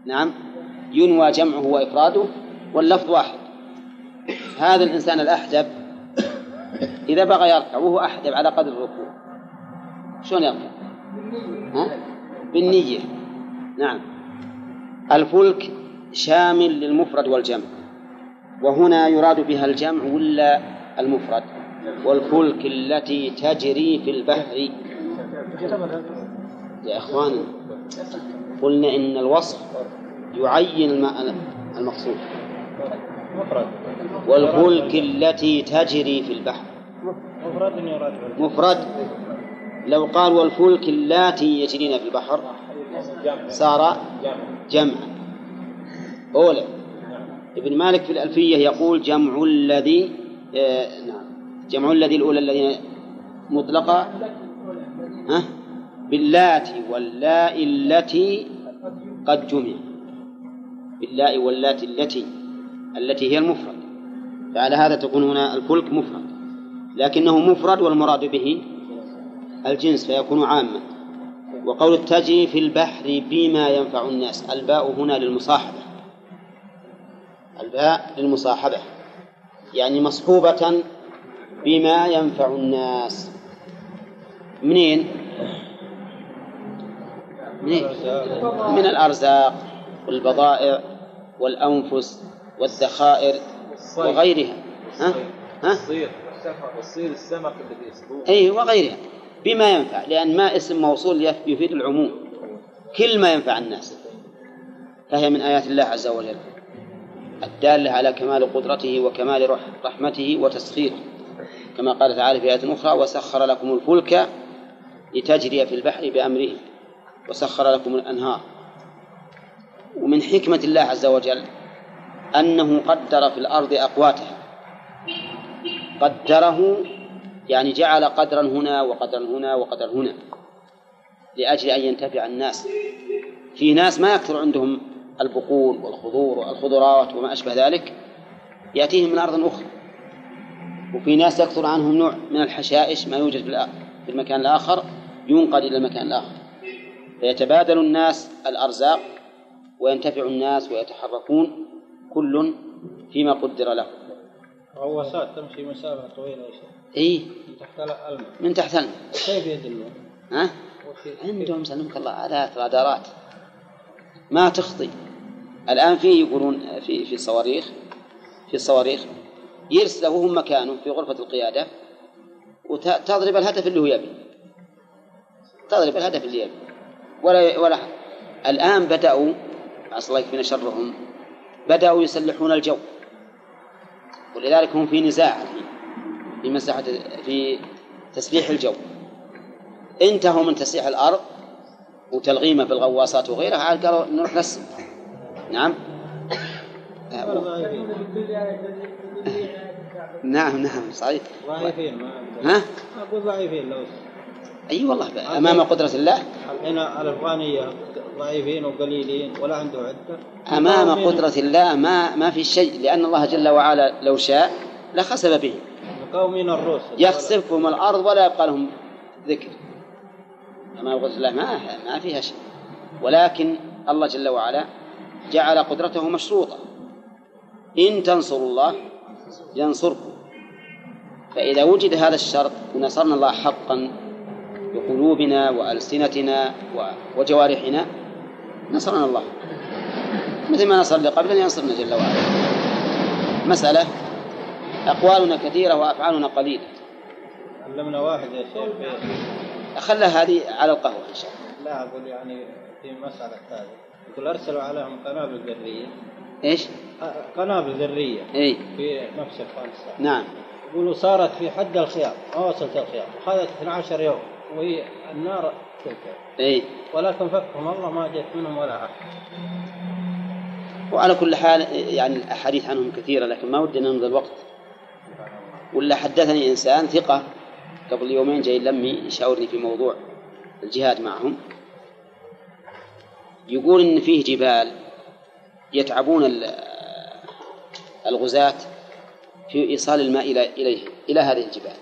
[SPEAKER 1] نعم ينوى جمعه وإفراده واللفظ واحد. هذا الإنسان الأحدب إذا بغى يركع وهو أحدب على قدر الركوع. شلون يركع؟ ها؟ بالنية. نعم. الفلك شامل للمفرد والجمع. وهنا يراد بها الجمع ولا المفرد؟ والفلك التي تجري في البحر. يا إخواني قلنا إن الوصف يعين المقصود. والفلك التي تجري في البحر. مفرد؟ لو قال والفلك اللاتي يجرين في البحر صار جمعا. أولى ابن مالك في الألفية يقول جمع الذي آه نعم جمع الذي الأولى الذين مطلقة ها؟ باللاتي واللاء التي قد جمع. باللاء واللاتي التي التي هي المفرد. فعلى هذا تكون هنا الفلك مفرد. لكنه مفرد والمراد به الجنس فيكون عاما. وقول التجري في البحر بما ينفع الناس الباء هنا للمصاحبة. الباء للمصاحبة. يعني مصحوبة بما ينفع الناس. منين؟ منين؟ من الأرزاق والبضائع والأنفس والذخائر وغيرها. ها؟ ها؟
[SPEAKER 3] والصير. السمك الذي يصطاد
[SPEAKER 1] أي وغيرها. بما ينفع لأن ما اسم موصول يفيد العموم. كل ما ينفع الناس. فهي من آيات الله عز وجل. الدالة على كمال قدرته وكمال رحمته وتسخيره. كما قال تعالى في آية أخرى وسخر لكم الفلك لتجري في البحر بأمره. وسخر لكم الأنهار. ومن حكمة الله عز وجل أنه قدر في الأرض أقواتها. قدره يعني جعل قدرا هنا وقدرا هنا وقدرا هنا لأجل أن ينتفع الناس. في ناس ما يكثر عندهم البقول والخضور والخضروات وما أشبه ذلك يأتيهم من أرض أخرى. وفي ناس يكثر عنهم نوع من الحشائش ما يوجد في المكان الآخر ينقل إلى المكان الآخر. فيتبادل الناس الأرزاق وينتفع الناس ويتحركون كل فيما قدر له.
[SPEAKER 2] غواصات تمشي مسافة طويلة يا شيخ.
[SPEAKER 1] إيه
[SPEAKER 2] من تحت الماء
[SPEAKER 1] من تحت الماء
[SPEAKER 2] كيف يدلون؟
[SPEAKER 1] ها؟ عندهم سلمك الله آلات رادارات ما تخطي. الآن في يقولون في في صواريخ في الصواريخ يرسله وهو مكانه في غرفة القيادة وتضرب الهدف اللي هو يبي. تضرب الهدف اللي يبي. ولا ولا حد. الآن بدأوا الله يكفينا شرهم بدأوا يسلحون الجو. ولذلك هم في نزاع في مساحة في تسليح الجو. انتهوا من تسليح الأرض وتلغيمه بالغواصات وغيرها عاد قالوا نروح نسم نعم؟ نعم نعم صحيح.
[SPEAKER 2] ضعيفين
[SPEAKER 1] ها؟
[SPEAKER 2] أقول ضعيفين لو
[SPEAKER 1] أي والله أمام قدرة الله.
[SPEAKER 2] الحين الافغانيه ضعيفين وقليلين ولا عنده عدة.
[SPEAKER 1] أمام قدرة الله ما ما في شيء لأن الله جل وعلا لو شاء لخسف بهم
[SPEAKER 2] مقاومين الروس
[SPEAKER 1] يخسفهم الأرض ولا يبقى لهم ذكر. أمام قدرة الله ما ما فيها شيء. ولكن الله جل وعلا جعل قدرته مشروطة. إن تنصروا الله ينصركم. فإذا وجد هذا الشرط ونصرنا الله حقا بقلوبنا وألسنتنا وجوارحنا نصرنا الله. مثل ما نصر لقبل ينصرنا جل وعلا. مسألة أقوالنا كثيرة وأفعالنا قليلة.
[SPEAKER 2] علمنا واحد يا شيخ.
[SPEAKER 1] خلى هذه على القهوة إن شاء الله.
[SPEAKER 2] لا أقول يعني في مسألة هذه. يقول أرسلوا عليهم قنابل ذرية.
[SPEAKER 1] إيش؟
[SPEAKER 2] قنابل ذرية.
[SPEAKER 1] إي.
[SPEAKER 2] في نفس افغانستان
[SPEAKER 1] نعم.
[SPEAKER 2] يقولوا صارت في حد الخيار ما وصلت الخيار اخذت 12 يوم. وهي النار تلك.
[SPEAKER 1] إي.
[SPEAKER 2] ولكن فكهم الله ما جت منهم ولا أحد.
[SPEAKER 1] وعلى كل حال يعني الأحاديث عنهم كثيرة لكن ما ودنا نمضي الوقت ولا حدثني إنسان ثقة قبل يومين جاي لمي يشاورني في موضوع الجهاد معهم. يقول إن فيه جبال يتعبون ال- الغزاة في إيصال الماء إلى إليه إلى هذه الجبال.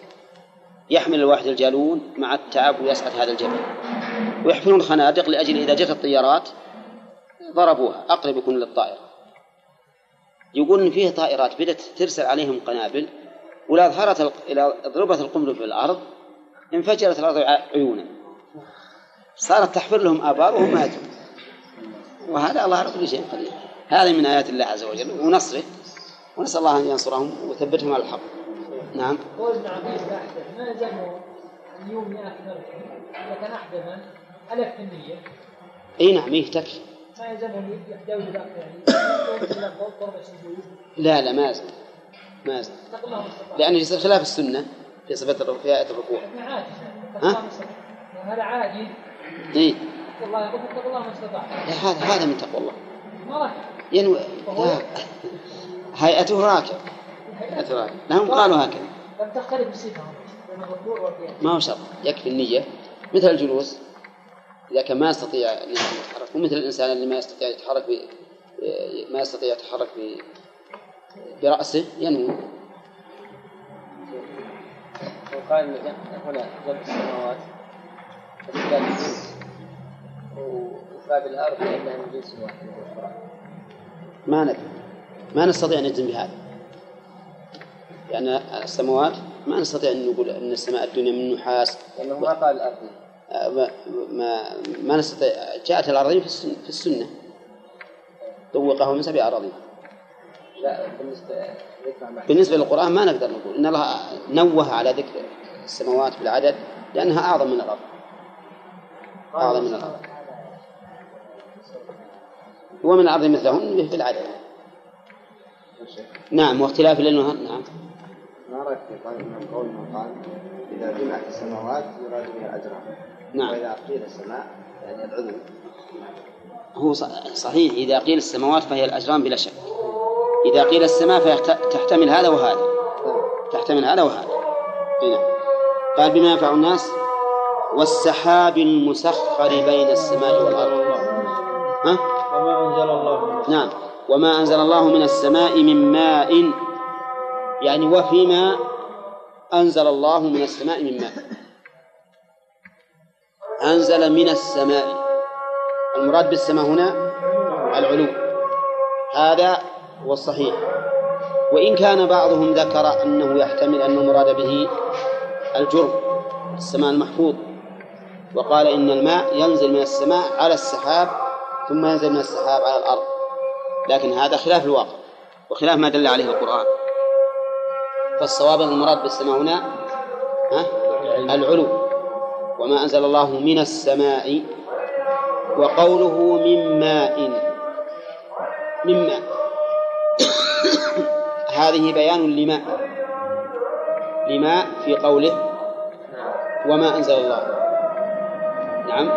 [SPEAKER 1] يحمل الواحد الجالون مع التعب ويسقط هذا الجبل ويحفرون خنادق لأجل إذا جت الطيارات ضربوها. أقرب يكون للطائرة. يقول إن فيه طائرات بدأت ترسل عليهم قنابل ولا ظهرت إلى ضربت القنبلة في الأرض انفجرت الأرض عيونا. صارت تحفر لهم آبار وهم ماتوا. وهذا الله على كل شيء قدير. هذه من آيات الله عز وجل. ونصره. ونسأل الله أن ينصرهم ويثبتهم على الحق. نعم.
[SPEAKER 7] ابن عبيد أحدث ما يلزمه اليوم إذا كان أحدث ألف في النية
[SPEAKER 1] إي نعم إيه تكفي.
[SPEAKER 7] ما يلزمهم يحتوي يعني؟
[SPEAKER 1] لا لا ما يزال ما
[SPEAKER 7] استطاع
[SPEAKER 1] لأنه يصير خلاف السنة في صفة في آية الركوع. ها؟
[SPEAKER 7] هذا عاجز
[SPEAKER 1] إيه
[SPEAKER 7] الله يقول اتقوا الله ما استطاع.
[SPEAKER 1] لا هذا هذا من تقوى الله.
[SPEAKER 7] ما راح
[SPEAKER 1] ينوي هيئته راكب راكب لهم قالوا هكذا.
[SPEAKER 7] لم تختلف الصفه بين الركوع والقيام
[SPEAKER 1] ما هو شرط؟ يكفي النية. مثل الجلوس إذا كان ما يستطيع أن يتحرك ومثل الإنسان اللي ما يستطيع يتحرك ب... ما يستطيع يتحرك ب... برأسه ينوي
[SPEAKER 4] وقال هنا جنب السماوات الجنس وإثبات الأرض لأنها من جنس واحد
[SPEAKER 1] ما ندري. ما نستطيع أن نجزم بهذا. لأن السماوات ما نستطيع أن نقول أن السماء الدنيا من نحاس.
[SPEAKER 4] لأنه ما قال الأرض.
[SPEAKER 1] آه، ما ما, ما نستطيع. جاءت الأراضين في السنة, في السنة. طوقه من سبع أراضين
[SPEAKER 4] لا بالنسبة
[SPEAKER 1] بالنسبة للقرآن ما نقدر نقول إن الله نوه على ذكر السماوات بالعدد لأنها أعظم من الأرض. أعظم من الأرض. ومن الأرض مثلهن بالعدد نعم واختلاف الليل والنهار. نعم.
[SPEAKER 8] ما رأيك في قول من قول من قال إذا جمعت السماوات يراد بها الأجرام
[SPEAKER 1] نعم.
[SPEAKER 8] وإذا قيل السماء يعني العضو
[SPEAKER 1] هو صحيح إذا قيل السماوات فهي الأجرام بلا شك. إذا قيل السماء فتحتمل هذا وهذا. تحتمل هذا وهذا. هنا قال بما ينفع الناس والسحاب المسخر بين السماء والأرض. ها؟
[SPEAKER 2] وما أنزل الله
[SPEAKER 1] نعم. وما أنزل الله من السماء من ماء يعني وفيما أنزل الله من السماء من ماء. أنزل من السماء. المراد بالسماء هنا العلو. هذا هو الصحيح. وإن كان بعضهم ذكر أنه يحتمل أن المراد به الجرم السماء المحفوظ. وقال إن الماء ينزل من السماء على السحاب ثم ينزل من السحاب على الأرض. لكن هذا خلاف الواقع وخلاف ما دل عليه القرآن. فالصواب أن المراد بالسماء هنا ها؟ العلو. وما أنزل الله من السماء وقوله من ماء. من ماء. هذه بيان لماء لماء في قوله وما أنزل الله. نعم.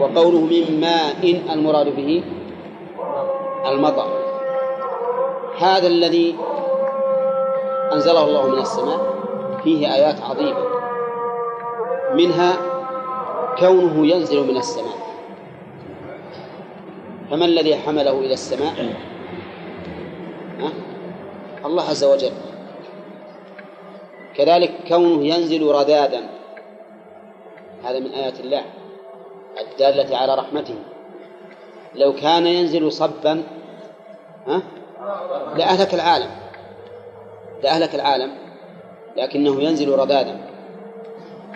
[SPEAKER 1] وقوله من ماء المراد به المطر. هذا الذي أنزله الله من السماء. فيه آيات عظيمة. منها كونه ينزل من السماء. فما الذي حمله إلى السماء؟ الله عز وجل. كذلك كونه ينزل رذاذا. هذا من آيات الله الدالة على رحمته. لو كان ينزل صبا ها؟ لأهلك العالم. لأهلك العالم لكنه ينزل رذاذا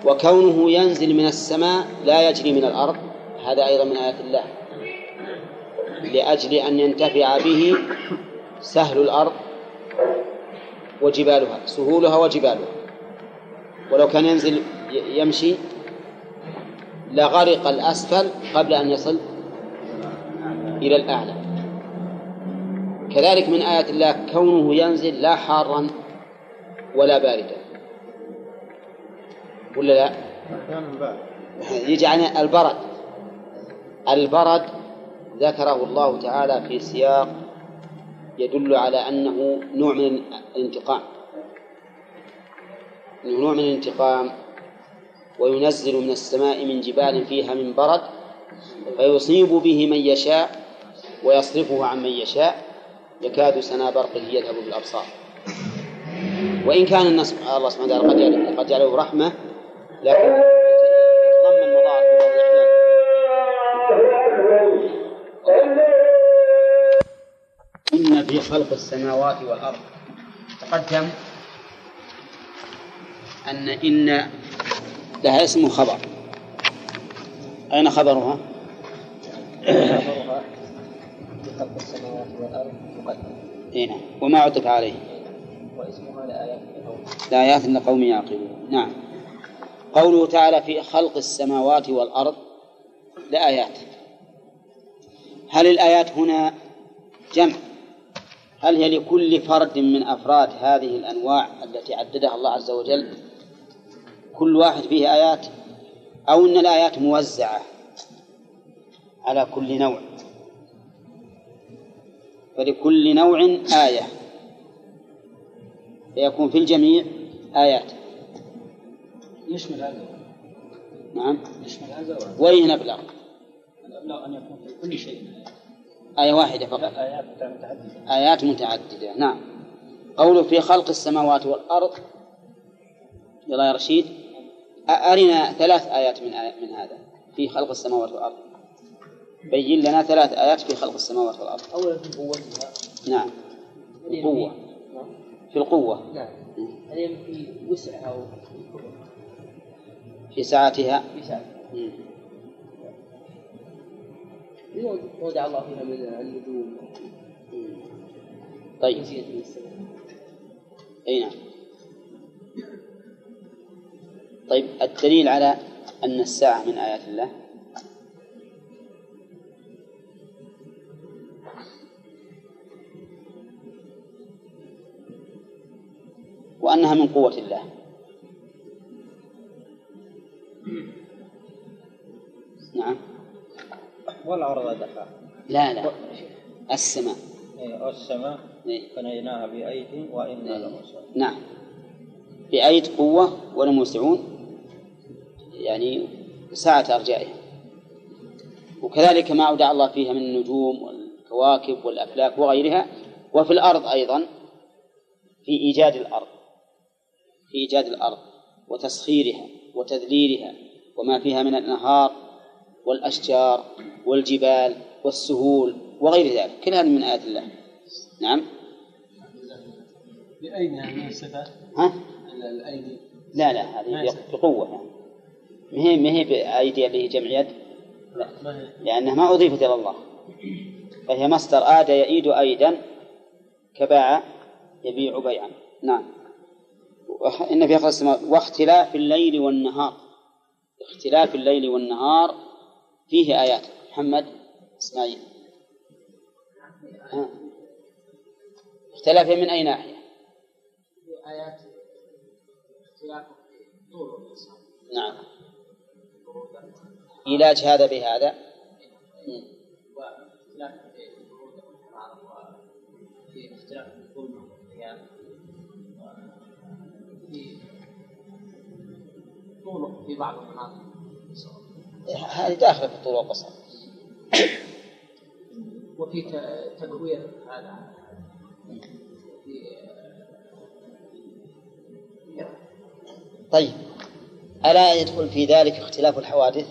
[SPEAKER 1] وكونه ينزل من السماء لا يجري من الأرض هذا أيضا من آيات الله. لأجل أن ينتفع به سهل الأرض وجبالها سهولها وجبالها. ولو كان ينزل يمشي لغرق الأسفل قبل أن يصل إلى الأعلى. كذلك من آيات الله كونه ينزل لا حارا ولا باردا. ولا لا؟ عن البرد. البرد ذكره الله تعالى في سياق يدل على أنه نوع من الانتقام. أنه نوع من الانتقام وينزل من السماء من جبال فيها من برد فيصيب به من يشاء ويصرفه عن من يشاء. يكاد سنا برقه يذهب بالأبصار. وإن كان الناس الله سبحانه وتعالى قد جعل- قد جعله رحمة لكن يتضمن الأحيان. إن في خلق السماوات والأرض. تقدم أن إن لها اسم خبر. أين خبرها؟
[SPEAKER 4] خلق السماوات والأرض مقدم
[SPEAKER 1] إيه نعم. وما عطف عليه.
[SPEAKER 4] واسمها لآيات القوم
[SPEAKER 1] لآيات لقوم يعقلون. نعم. قوله تعالى في خلق السماوات والأرض لآيات هل الآيات هنا جمع؟ هل هي لكل فرد من أفراد هذه الأنواع التي عددها الله عز وجل؟ كل واحد فيه آيات؟ أو أن الآيات موزعة على كل نوع؟ فلكل نوع آية. فيكون في الجميع آيات.
[SPEAKER 5] يشمل هذا.
[SPEAKER 1] نعم.
[SPEAKER 5] يشمل هذا
[SPEAKER 1] وين أبلغ
[SPEAKER 5] الأبلغ أن يكون في كل شيء.
[SPEAKER 1] آية واحدة فقط.
[SPEAKER 5] آيات متعددة.
[SPEAKER 1] آيات متعددة. نعم. قوله في خلق السماوات والأرض. يلا يا رشيد. أرنا ثلاث آيات من آيات من هذا. في خلق السماوات والأرض. بين لنا ثلاث آيات في خلق السماوات والأرض.
[SPEAKER 4] أولا في قوتها
[SPEAKER 1] نعم. القوة. في القوة.
[SPEAKER 4] نعم. في وسعها
[SPEAKER 1] في ساعتها.
[SPEAKER 4] في سعة
[SPEAKER 1] مم.
[SPEAKER 4] وضع الله فيها من النجوم.
[SPEAKER 1] طيب. أي نعم. طيب الدليل على أن الساعة من آيات الله وأنها من قوة الله. نعم.
[SPEAKER 2] والأرض دحاها
[SPEAKER 1] لا لا. السماء.
[SPEAKER 2] إيه، والسماء
[SPEAKER 1] إيه.
[SPEAKER 2] بنيناها بأيد وإنا لموسعون
[SPEAKER 1] نعم. بأيد قوة ولموسعون يعني سعة أرجائها وكذلك ما أودع الله فيها من النجوم والكواكب والأفلاك وغيرها. وفي الأرض أيضا في إيجاد الأرض. في إيجاد الأرض وتسخيرها وتذليلها وما فيها من الأنهار والأشجار والجبال والسهول وغير ذلك. كل هذا من آيات الله. نعم.
[SPEAKER 5] بأين من الصفات؟
[SPEAKER 1] ها؟
[SPEAKER 5] الأيدي.
[SPEAKER 1] لا لا هذه بقوة يعني. ما هي ما هي بأيدي اللي هي جمع يد؟ لا. لأنها ما أضيفت إلى الله. فهي مصدر آد يئيد أيدا كباع يبيع بيعا. نعم. إن في خلق السماوات واختلاف الليل والنهار. اختلاف الليل والنهار فيه آيات. محمد إسماعيل. ها. اختلاف من أي ناحية؟
[SPEAKER 7] آيات اختلاف طول
[SPEAKER 1] نعم. علاج هذا بهذا.
[SPEAKER 5] واختلاف اختلاف في بعض المناطق
[SPEAKER 1] هذه داخلة في الطول والقصر
[SPEAKER 5] وفي تكوير هذا.
[SPEAKER 1] طيب. ألا يدخل في ذلك اختلاف الحوادث؟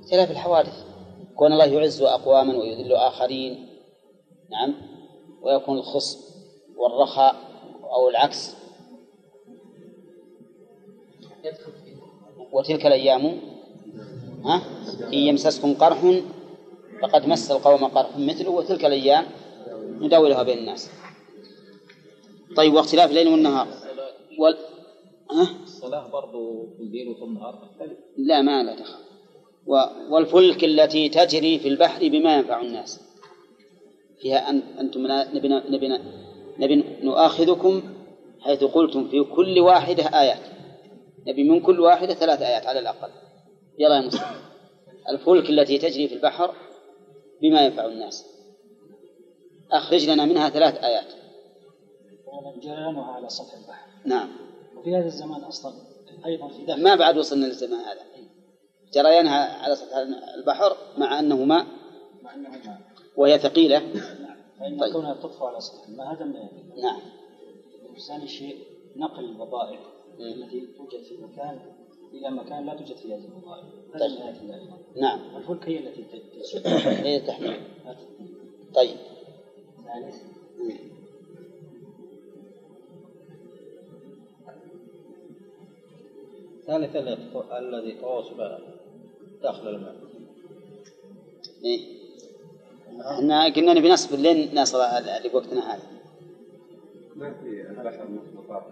[SPEAKER 1] اختلاف الحوادث. كون الله يعز أقواما ويذل آخرين. نعم. ويكون الخصب والرخاء أو العكس. وتلك الأيام ها؟ إن يمسسكم قرح فقد مس القوم قرح مثله وتلك الأيام نداولها بين الناس. طيب واختلاف الليل والنهار. وال... ها؟
[SPEAKER 2] الصلاة برضو في الليل وفي النهار
[SPEAKER 1] لا ما لا دخل. و... والفلك التي تجري في البحر بما ينفع الناس. فيها أن... أنتم نبي نبي نبي نؤاخذكم حيث قلتم في كل واحدة آيات. نبي من كل واحدة ثلاث آيات على الأقل. يلا يا مسلم الفلك التي تجري في البحر بما ينفع الناس. أخرج لنا منها ثلاث آيات.
[SPEAKER 9] جريانها على سطح البحر.
[SPEAKER 1] نعم.
[SPEAKER 9] وفي هذا الزمان أصلا أيضا في داخل.
[SPEAKER 1] ما بعد وصلنا للزمان هذا. جريانها على سطح البحر مع أنه ماء
[SPEAKER 9] مع أنه ماء
[SPEAKER 1] وهي ثقيلة.
[SPEAKER 9] فإن
[SPEAKER 1] طيب.
[SPEAKER 9] كونها تطفو على سطح الماء هذا الأدلة.
[SPEAKER 1] نعم.
[SPEAKER 9] ثاني شيء نقل البضائع. التي توجد في مكان إلى مكان لا توجد في هذه هذا
[SPEAKER 1] طيب. نعم.
[SPEAKER 9] والفلك هي التي
[SPEAKER 1] هي تحمل. طيب.
[SPEAKER 9] ثالث.
[SPEAKER 2] ثالثا الذي تواصل داخل الماء.
[SPEAKER 1] إيه. إحنا قلنا نبي نصبر لين نصل لوقتنا هذا.
[SPEAKER 10] ما في البحر مخلوقات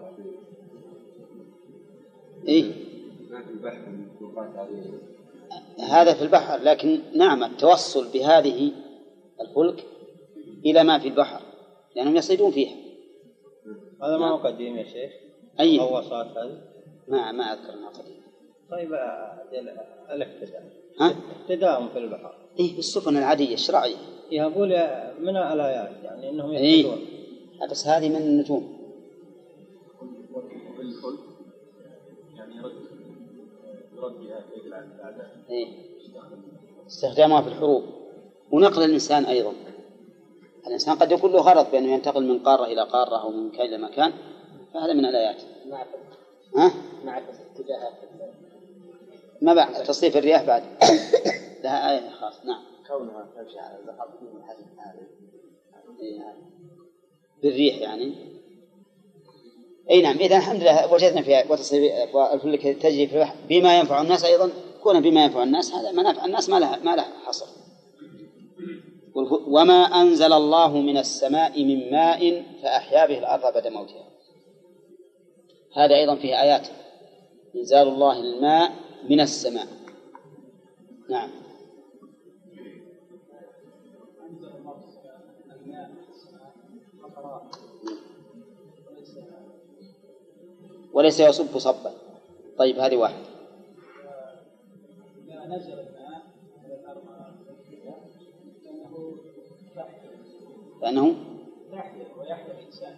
[SPEAKER 1] إيه
[SPEAKER 10] ما في البحر مخلوقات عظيمة
[SPEAKER 1] هذا في البحر لكن نعم التوصل بهذه الفلك إلى ما في البحر لأنهم يصيدون فيها.
[SPEAKER 2] هذا ما هو قديم يا شيخ؟
[SPEAKER 1] أي.
[SPEAKER 2] غواصات هذه
[SPEAKER 1] ما ما أذكر أنها قديم.
[SPEAKER 2] طيب الاقتداء.
[SPEAKER 1] ها؟
[SPEAKER 2] اقتداء في البحر.
[SPEAKER 1] إيه بالسفن العادية الشرعية
[SPEAKER 2] يقول من الآيات؟ يعني أنهم
[SPEAKER 1] إيه
[SPEAKER 2] يقتدون
[SPEAKER 1] بس هذه من النجوم. استخدامها في الحروب. ونقل الإنسان أيضا. الإنسان قد يكون له غرض بأنه ينتقل من قارة إلى قارة أو من مكان إلى مكان فهذا من الآيات. ها؟ ما بعد تصريف الرياح بعد. لها آية خاصة. نعم.
[SPEAKER 8] كونها تمشي على البحر من
[SPEAKER 1] إيه. بالريح يعني. اي نعم إذا الحمد لله وجدنا فيها وتصريف والفلك تجري في البحر بما ينفع الناس أيضا. كون بما ينفع الناس هذا منافع الناس ما لها ما لها حصر. وما أنزل الله من السماء من ماء فأحيا به الأرض بعد موتها. هذا أيضا فيه آيات. إنزال الله الماء من السماء. نعم. وليس يصب صبا. طيب هذه واحدة.
[SPEAKER 7] الإنسان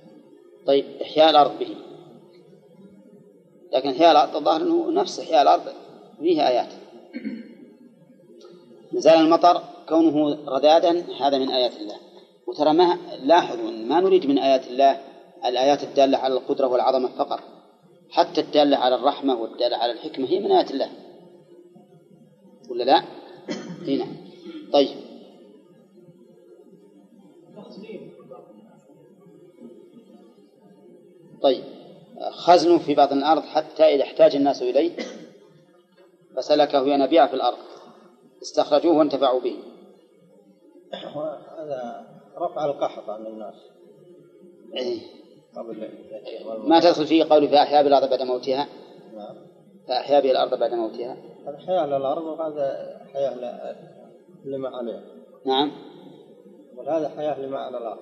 [SPEAKER 1] طيب إحياء الأرض به. لكن إحياء الأرض الظاهر أنه نفس إحياء الأرض فيه آيات. نزال المطر كونه رذاذا هذا من آيات الله. وترى ما لاحظوا ما نريد من آيات الله الآيات الدالة على القدرة والعظمة فقط. حتى الدالة على الرحمة والدالة على الحكمة هي من آيات الله. ولا لا؟ هنا. طيب. طيب. خزن في بعض الأرض حتى إذا احتاج الناس إليه. فسلكه ينابيع في الأرض. استخرجوه وانتفعوا به.
[SPEAKER 2] هذا رفع القحط عن الناس.
[SPEAKER 1] إيه. ما تدخل فيه قول فأحيا بالأرض بعد موتها؟
[SPEAKER 2] نعم.
[SPEAKER 1] فأحيا به الأرض بعد موتها.
[SPEAKER 2] هذا حياة للأرض وهذا حياة ل- لما عليها
[SPEAKER 1] نعم.
[SPEAKER 2] وهذا حياة لما على الأرض.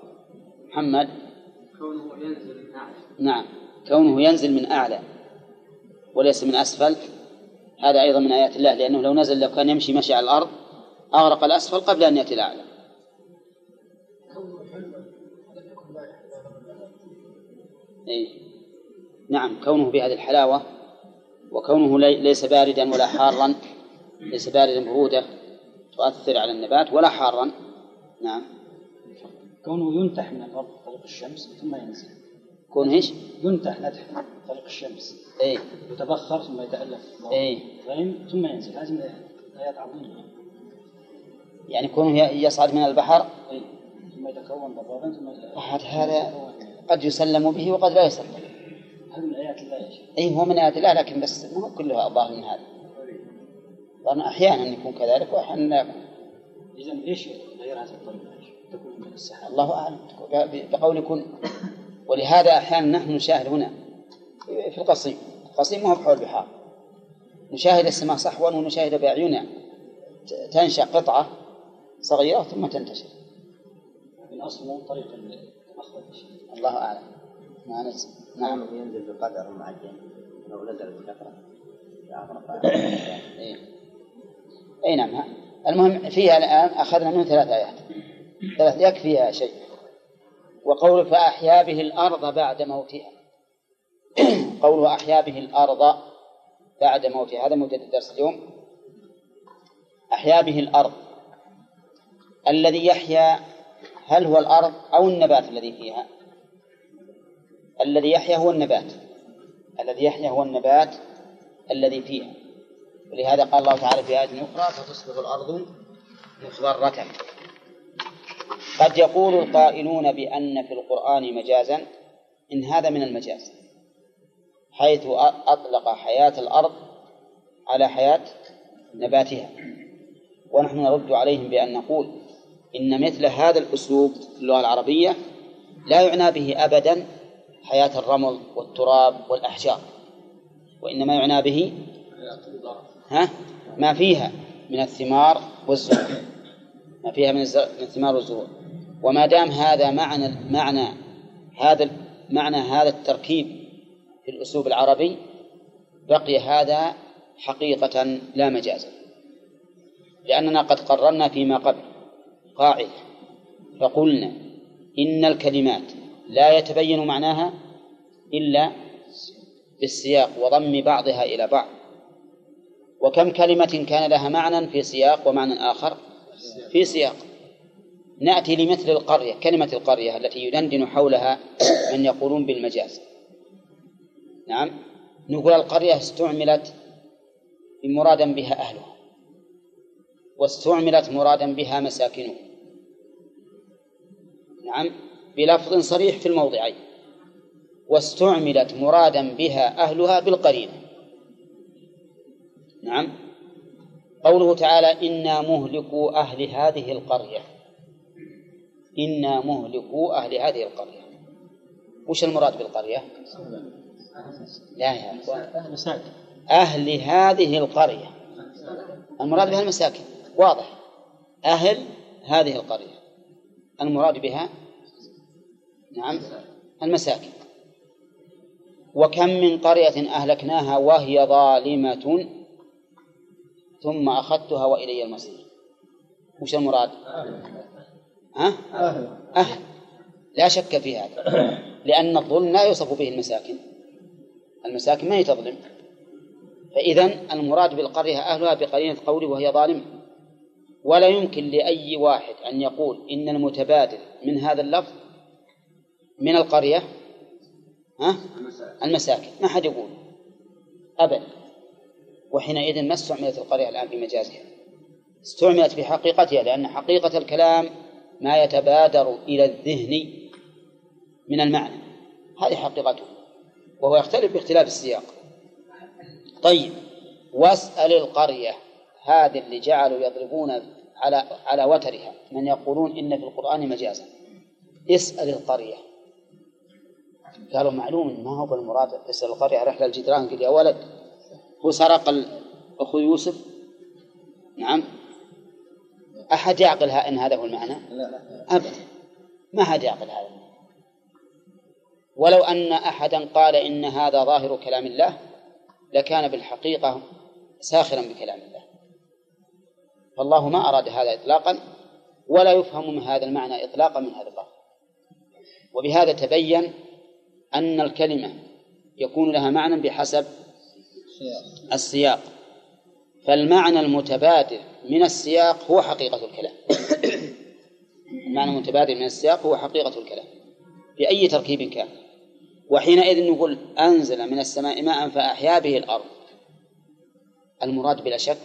[SPEAKER 1] محمد؟
[SPEAKER 5] كونه ينزل من أعلى.
[SPEAKER 1] نعم. كونه ينزل من أعلى وليس من أسفل. هذا أيضا من آيات الله لأنه لو نزل لو كان يمشي مشي على الأرض أغرق الأسفل قبل أن يأتي الأعلى. أي نعم كونه بهذه الحلاوة وكونه ليس باردا ولا حارا ليس باردا برودة تؤثر على النبات ولا حارا. نعم.
[SPEAKER 9] كونه ينتح من الأرض طريق الشمس ثم ينزل.
[SPEAKER 1] كونه إيش؟
[SPEAKER 9] ينتح نتح طريق الشمس.
[SPEAKER 1] اي
[SPEAKER 9] يتبخر ثم يتألف.
[SPEAKER 1] اي
[SPEAKER 9] ثم ينزل. هذه آيات عظيمة.
[SPEAKER 1] يعني كونه يصعد من البحر؟
[SPEAKER 9] أي ثم يتكون ضبابا ثم
[SPEAKER 1] هذا؟ قد يسلم به وقد لا يسلم.
[SPEAKER 9] هذه من آيات الله يا شيخ؟
[SPEAKER 1] اي هو من آيات الله لكن بس مو كلها الظاهر من هذا. أحيانا يكون كذلك وأحيانا لا يكون.
[SPEAKER 9] إذا ليش غير هذه الطريقة تكون من السحاب
[SPEAKER 1] الله أعلم. بقول كن ولهذا أحيانا نحن نشاهد هنا في القصيم. القصيم ما هو بحول البحار. نشاهد السماء صحوا ونشاهد بأعيننا. تنشأ قطعة صغيرة ثم تنتشر.
[SPEAKER 9] من أصل مو طريق
[SPEAKER 1] الله أعلم. ما نسي.
[SPEAKER 8] نعم. ينزل بقدر معين لو نزل بكثرة
[SPEAKER 1] إيه. أي نعم. المهم فيها الآن أخذنا من ثلاث آيات. ثلاث يكفيها شيء. وقول فأحيا به الأرض بعد موتها. قول أحيا به الأرض بعد موتها. هذا موجود الدرس اليوم. أحيا به الأرض. الذي يحيا هل هو الأرض أو النبات الذي فيها؟ الذي يحيا هو النبات. الذي يحيا هو النبات الذي فيها. ولهذا قال الله تعالى في آية أخرى فتصبح الأرض مخضرة. قد يقول القائلون بأن في القرآن مجازا إن هذا من المجاز حيث أطلق حياة الأرض على حياة نباتها. ونحن نرد عليهم بأن نقول إن مثل هذا الأسلوب في اللغة العربية لا يعنى به أبدا حياة الرمل والتراب والأحجار وإنما يعنى به ها؟ ما فيها من الثمار والزهور ما فيها من الثمار والزهور. وما دام هذا معنى معنى هذا معنى هذا التركيب في الأسلوب العربي بقي هذا حقيقة لا مجازا لأننا قد قررنا فيما قبل. قاعدة. فقلنا إن الكلمات لا يتبين معناها إلا بالسياق وضم بعضها إلى بعض. وكم كلمة كان لها معنى في سياق ومعنى آخر؟ في سياق. نأتي لمثل القرية كلمة القرية التي يدندن حولها من يقولون بالمجاز. نعم. نقول القرية استعملت مرادا بها أهلها. واستعملت مرادا بها مساكنها نعم بلفظ صريح في الموضعين واستعملت مرادا بها أهلها بالقرينة. نعم قوله تعالى إنا مهلكو أهل هذه القرية. إنا مهلكو أهل هذه القرية. وش المراد بالقرية؟ لا يا أخوان. أهل هذه القرية. المراد بها المساكن. واضح. أهل هذه القرية. المراد بها نعم المساكن وكم من قرية أهلكناها وهي ظالمة ثم أخذتها وإلي المصير. وش المراد؟ ها؟ أهل. أهل لا شك في هذا. لأن الظلم لا يوصف به المساكن المساكن ما هي تظلم. فإذا المراد بالقرية أهلها بقرينة قوله وهي ظالمة. ولا يمكن لأي واحد أن يقول إن المتبادل من هذا اللفظ من القرية ها؟ المساكن. ما حد يقول. أبدا وحينئذ ما استعملت القرية الآن في مجازها؟ استعملت في حقيقتها لأن حقيقة الكلام ما يتبادر إلى الذهن من المعنى. هذه حقيقته. وهو يختلف باختلاف السياق. طيب. واسأل القرية. هذه اللي جعلوا يضربون على على وترها من يقولون إن في القرآن مجازا. اسأل القرية. قالوا معلوم ما هو بالمراد اسأل القرية رحلة الجدران قال يا ولد هو سرق أخو يوسف؟ نعم. أحد يعقل أن هذا هو المعنى؟ أبدا. ما أحد يعقل هذا. ولو أن أحدا قال إن هذا ظاهر كلام الله لكان بالحقيقة ساخرا بكلام الله. فالله ما أراد هذا إطلاقا ولا يفهم من هذا المعنى إطلاقا من هذا اللفظ وبهذا تبين أن الكلمة يكون لها معنى بحسب السياق. فالمعنى المتبادل من السياق هو حقيقة الكلام. المعنى المتبادل من السياق هو حقيقة الكلام. بأي تركيب كان. وحينئذ نقول أنزل من السماء ماء فأحيا به الأرض. المراد بلا شك؟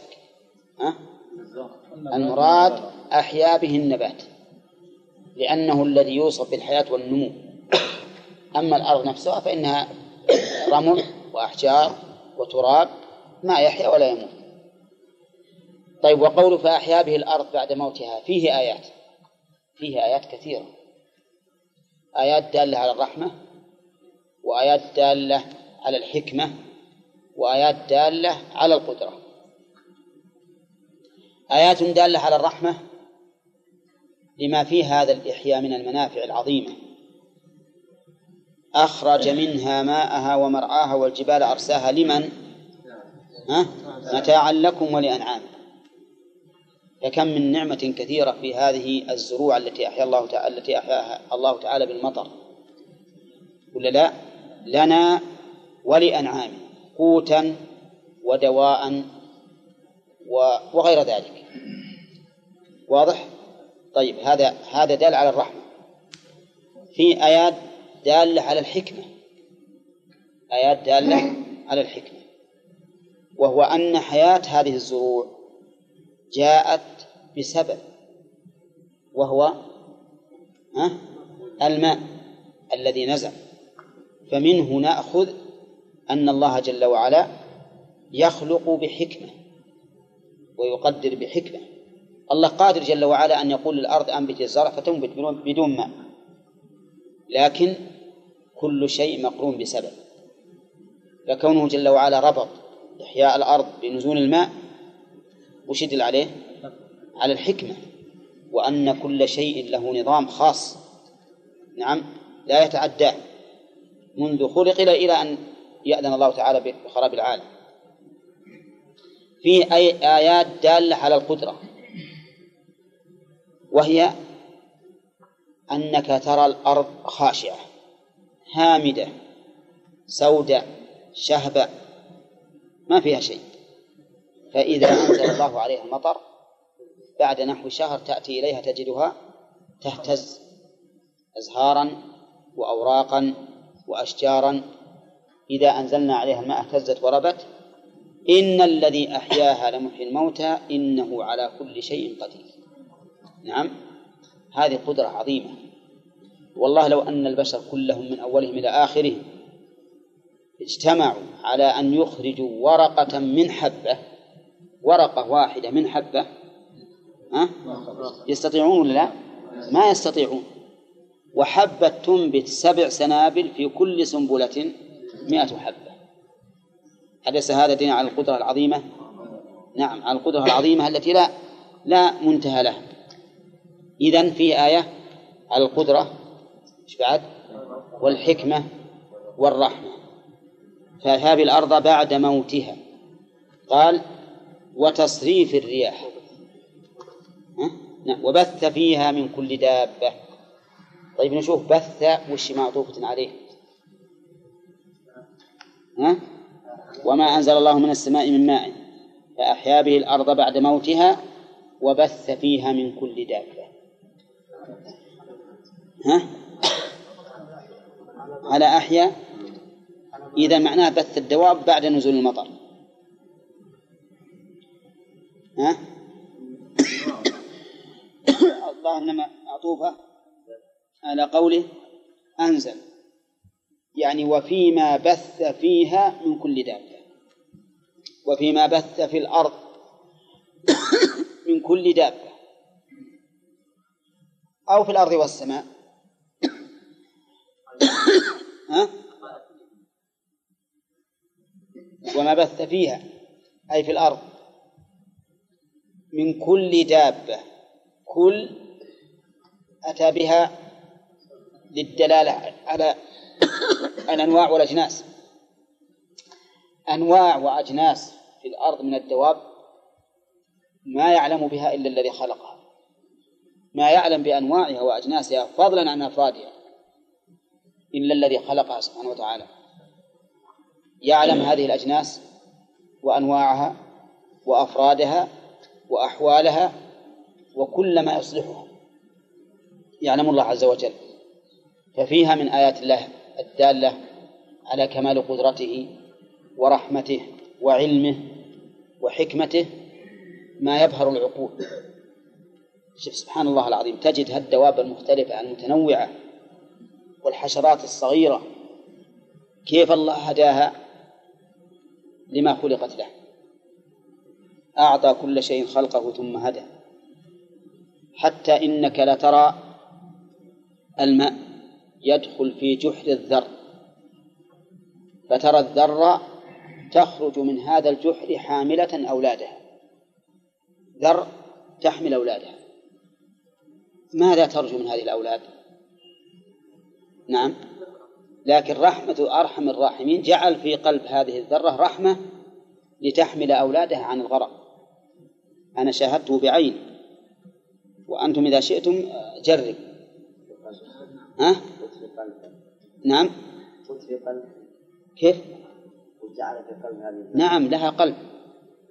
[SPEAKER 1] المراد أحيا به النبات لأنه الذي يوصف بالحياة والنمو. أما الأرض نفسها فإنها رمل وأحجار وتراب ما يحيا ولا يموت. طيب وقول فأحيا به الأرض بعد موتها فيه آيات. فيه آيات كثيرة. آيات دالة على الرحمة وآيات دالة على الحكمة وآيات دالة على القدرة. آيات دالة على الرحمة لما في هذا الإحياء من المنافع العظيمة أخرج منها ماءها ومرعاها والجبال أرساها لمن؟ ها؟ متاعا لكم ولأنعامكم فكم من نعمة كثيرة في هذه الزروع التي أحيا الله تعالى التي أحياها الله تعالى بالمطر ولا لا؟ لنا ولأنعامنا قوتا ودواء وغير ذلك. واضح؟ طيب هذا هذا دال على الرحمة. في آيات دالة على الحكمة. آيات دالة على الحكمة. وهو أن حياة هذه الزروع جاءت بسبب وهو الماء الذي نزل. فمنه نأخذ أن الله جل وعلا يخلق بحكمة. ويقدر بحكمة. الله قادر جل وعلا أن يقول للأرض أنبت الزرع فتنبت بدون ماء. لكن كل شيء مقرون بسبب. فكونه جل وعلا ربط إحياء الأرض بنزول الماء وش يدل عليه؟ على الحكمة. وأن كل شيء له نظام خاص. نعم لا يتعداه منذ خلق إلى أن يأذن الله تعالى بخراب العالم. فيه أي آيات دالة على القدرة. وهي أنك ترى الأرض خاشعة هامدة سوداء شهبة ما فيها شيء. فإذا أنزل الله عليها المطر بعد نحو شهر تأتي إليها تجدها تهتز أزهارا وأوراقا وأشجارا. إذا أنزلنا عليها الماء اهتزت وربت إن الذي أحياها لمحيي الموتى إنه على كل شيء قدير. نعم. هذه قدرة عظيمة. والله لو أن البشر كلهم من أولهم إلى آخرهم اجتمعوا على أن يخرجوا ورقة من حبة ورقة واحدة من حبة ها؟ يستطيعون ولا لا؟ ما يستطيعون. وحبة تنبت سبع سنابل في كل سنبلة مئة حبة. أليس هذا دين على القدرة العظيمة؟ نعم على القدرة العظيمة التي لا لا منتهى لها. إذن في آية على القدرة إيش بعد؟ والحكمة والرحمة. فهذه الأرض بعد موتها. قال وتصريف الرياح. نعم وبث فيها من كل دابة. طيب نشوف بث وش معطوفة عليه. ها؟ وما أنزل الله من السماء من ماء فأحيا به الأرض بعد موتها وبث فيها من كل دابة ها؟ على أحيا إذا معناه بث الدواب بعد نزول المطر ها؟ الله إنما معطوفة على قوله أنزل يعني وفيما بث فيها من كل دابة. وفيما بث في الأرض من كل دابة. أو في الأرض والسماء. ها؟ وما بث فيها أي في الأرض. من كل دابة. كل أتى بها للدلالة على الأنواع والأجناس. أنواع وأجناس في الأرض من الدواب ما يعلم بها إلا الذي خلقها. ما يعلم بأنواعها وأجناسها فضلا عن أفرادها إلا الذي خلقها سبحانه وتعالى. يعلم هذه الأجناس وأنواعها وأفرادها وأحوالها وكل ما يصلحها. يعلم الله عز وجل. ففيها من آيات الله الدالة على كمال قدرته ورحمته وعلمه وحكمته ما يبهر العقول. شوف سبحان الله العظيم تجد هالدواب المختلفة المتنوعة والحشرات الصغيرة كيف الله هداها لما خلقت له. أعطى كل شيء خلقه ثم هدى. حتى إنك لترى الماء. يدخل في جحر الذر. فترى الذر تخرج من هذا الجحر حاملة أولادها. ذر تحمل أولادها. ماذا ترجو من هذه الأولاد؟ نعم. لكن رحمة أرحم الراحمين جعل في قلب هذه الذرة رحمة لتحمل أولادها عن الغرق. أنا شاهدته بعيني وأنتم إذا شئتم جرب. ها؟ نعم كيف؟ نعم لها قلب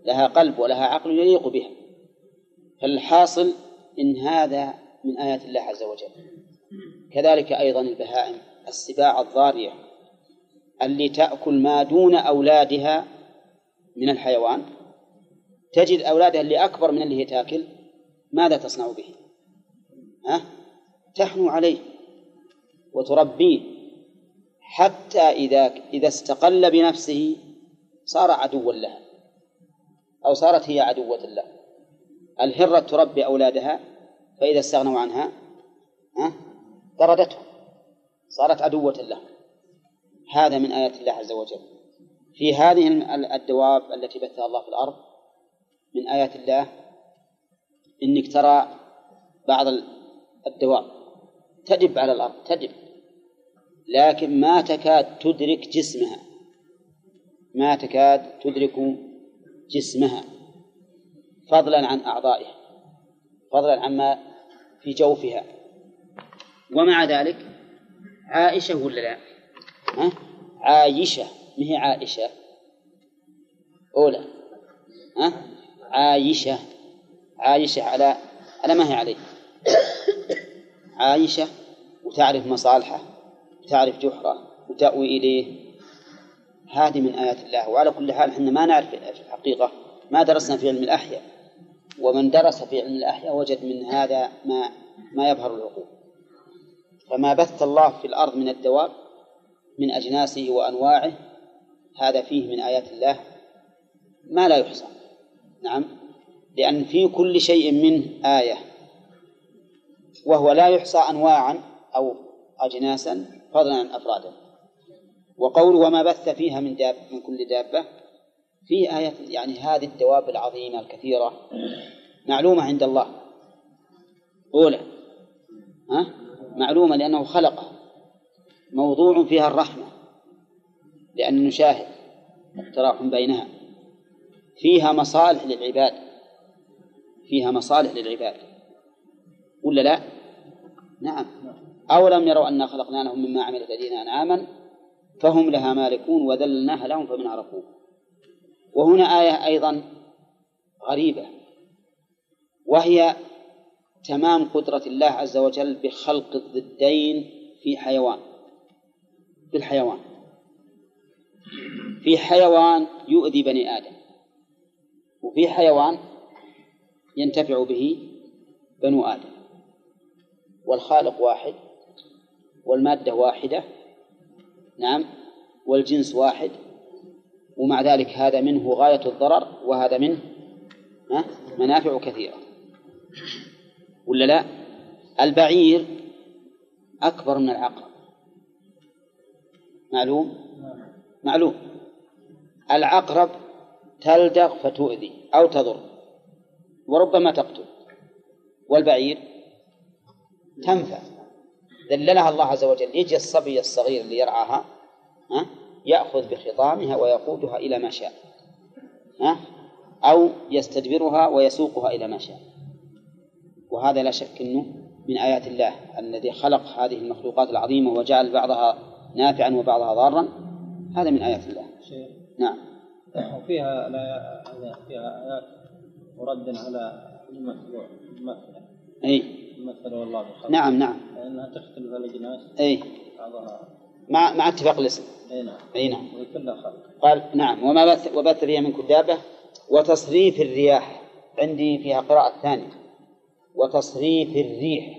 [SPEAKER 1] لها قلب ولها عقل يليق بها فالحاصل إن هذا من آيات الله عز وجل كذلك أيضا البهائم السباع الضارية اللي تأكل ما دون أولادها من الحيوان تجد أولادها اللي أكبر من اللي هي تأكل ماذا تصنع به؟ ها؟ تحنو عليه وتربيه حتى إذا إذا استقل بنفسه صار عدوا لها أو صارت هي عدوة له. الهرة تربي أولادها فإذا استغنوا عنها ها طردتهم. صارت عدوة له. هذا من آيات الله عز وجل. في هذه الدواب التي بثها الله في الأرض من آيات الله إنك ترى بعض الدواب تدب على الأرض تدب. لكن ما تكاد تدرك جسمها. ما تكاد تدرك جسمها. فضلا عن أعضائها. فضلا عما في جوفها. ومع ذلك عائشة ولا لا؟ ها؟ عايشة. ما هي عائشة؟ أولى. ها؟ عايشة. عايشة على على ما هي عليه؟ عايشة وتعرف مصالحه وتعرف جحرة وتأوي إليه. هذه من آيات الله. وعلى كل حال إحنا ما نعرف في الحقيقة ما درسنا في علم الأحياء. ومن درس في علم الأحياء وجد من هذا ما ما يبهر العقول فما بث الله في الأرض من الدواب من أجناسه وأنواعه هذا فيه من آيات الله ما لا يحصى. نعم. لأن في كل شيء منه آية. وهو لا يحصى أنواعا أو أجناسا فضلا عن أفرادا وقول وما بث فيها من داب من كل دابة فيه آية يعني هذه الدواب العظيمة الكثيرة معلومة عند الله. أولى. ها؟ معلومة لأنه خلقها. موضوع فيها الرحمة. لأن نشاهد التراحم بينها. فيها مصالح للعباد. فيها مصالح للعباد. ولا لا؟ نعم. أولم يروا أنا خلقنا لهم مما عملت أيدينا أنعاما فهم لها مالكون وذللناها لهم فمنها ركوب. وهنا آية أيضا غريبة وهي تمام قدرة الله عز وجل بخلق الضدين في حيوان في الحيوان. في حيوان يؤذي بني آدم وفي حيوان ينتفع به بنو آدم. والخالق واحد والمادة واحدة نعم والجنس واحد ومع ذلك هذا منه غاية الضرر وهذا منه منافع كثيرة. ولا لا؟ البعير أكبر من العقرب. معلوم؟ معلوم. العقرب تلدغ فتؤذي أو تضر وربما تقتل. والبعير تنفع. ذللها الله عز وجل. يجي الصبي الصغير اللي يرعاها ها يأخذ بخطامها ويقودها إلى ما شاء ها؟ أو يستدبرها ويسوقها إلى ما شاء. وهذا لا شك أنه من آيات الله الذي خلق هذه المخلوقات العظيمة وجعل بعضها نافعا وبعضها ضارا. هذا من آيات الله.
[SPEAKER 9] شيخ
[SPEAKER 1] نعم.
[SPEAKER 9] وفيها لا فيها آيات مردا على المثل المثل
[SPEAKER 1] أي.
[SPEAKER 9] المثل والله
[SPEAKER 1] نعم نعم.
[SPEAKER 9] لأنها تختلف الأجناس
[SPEAKER 1] أي.
[SPEAKER 9] بعضها.
[SPEAKER 1] مع مع اتفاق الاسم.
[SPEAKER 9] أي نعم.
[SPEAKER 1] أي نعم. قال نعم. وما بث وبث فيها من كل دابة وتصريف الرياح. عندي فيها قراءة ثانية. وتصريف الريح.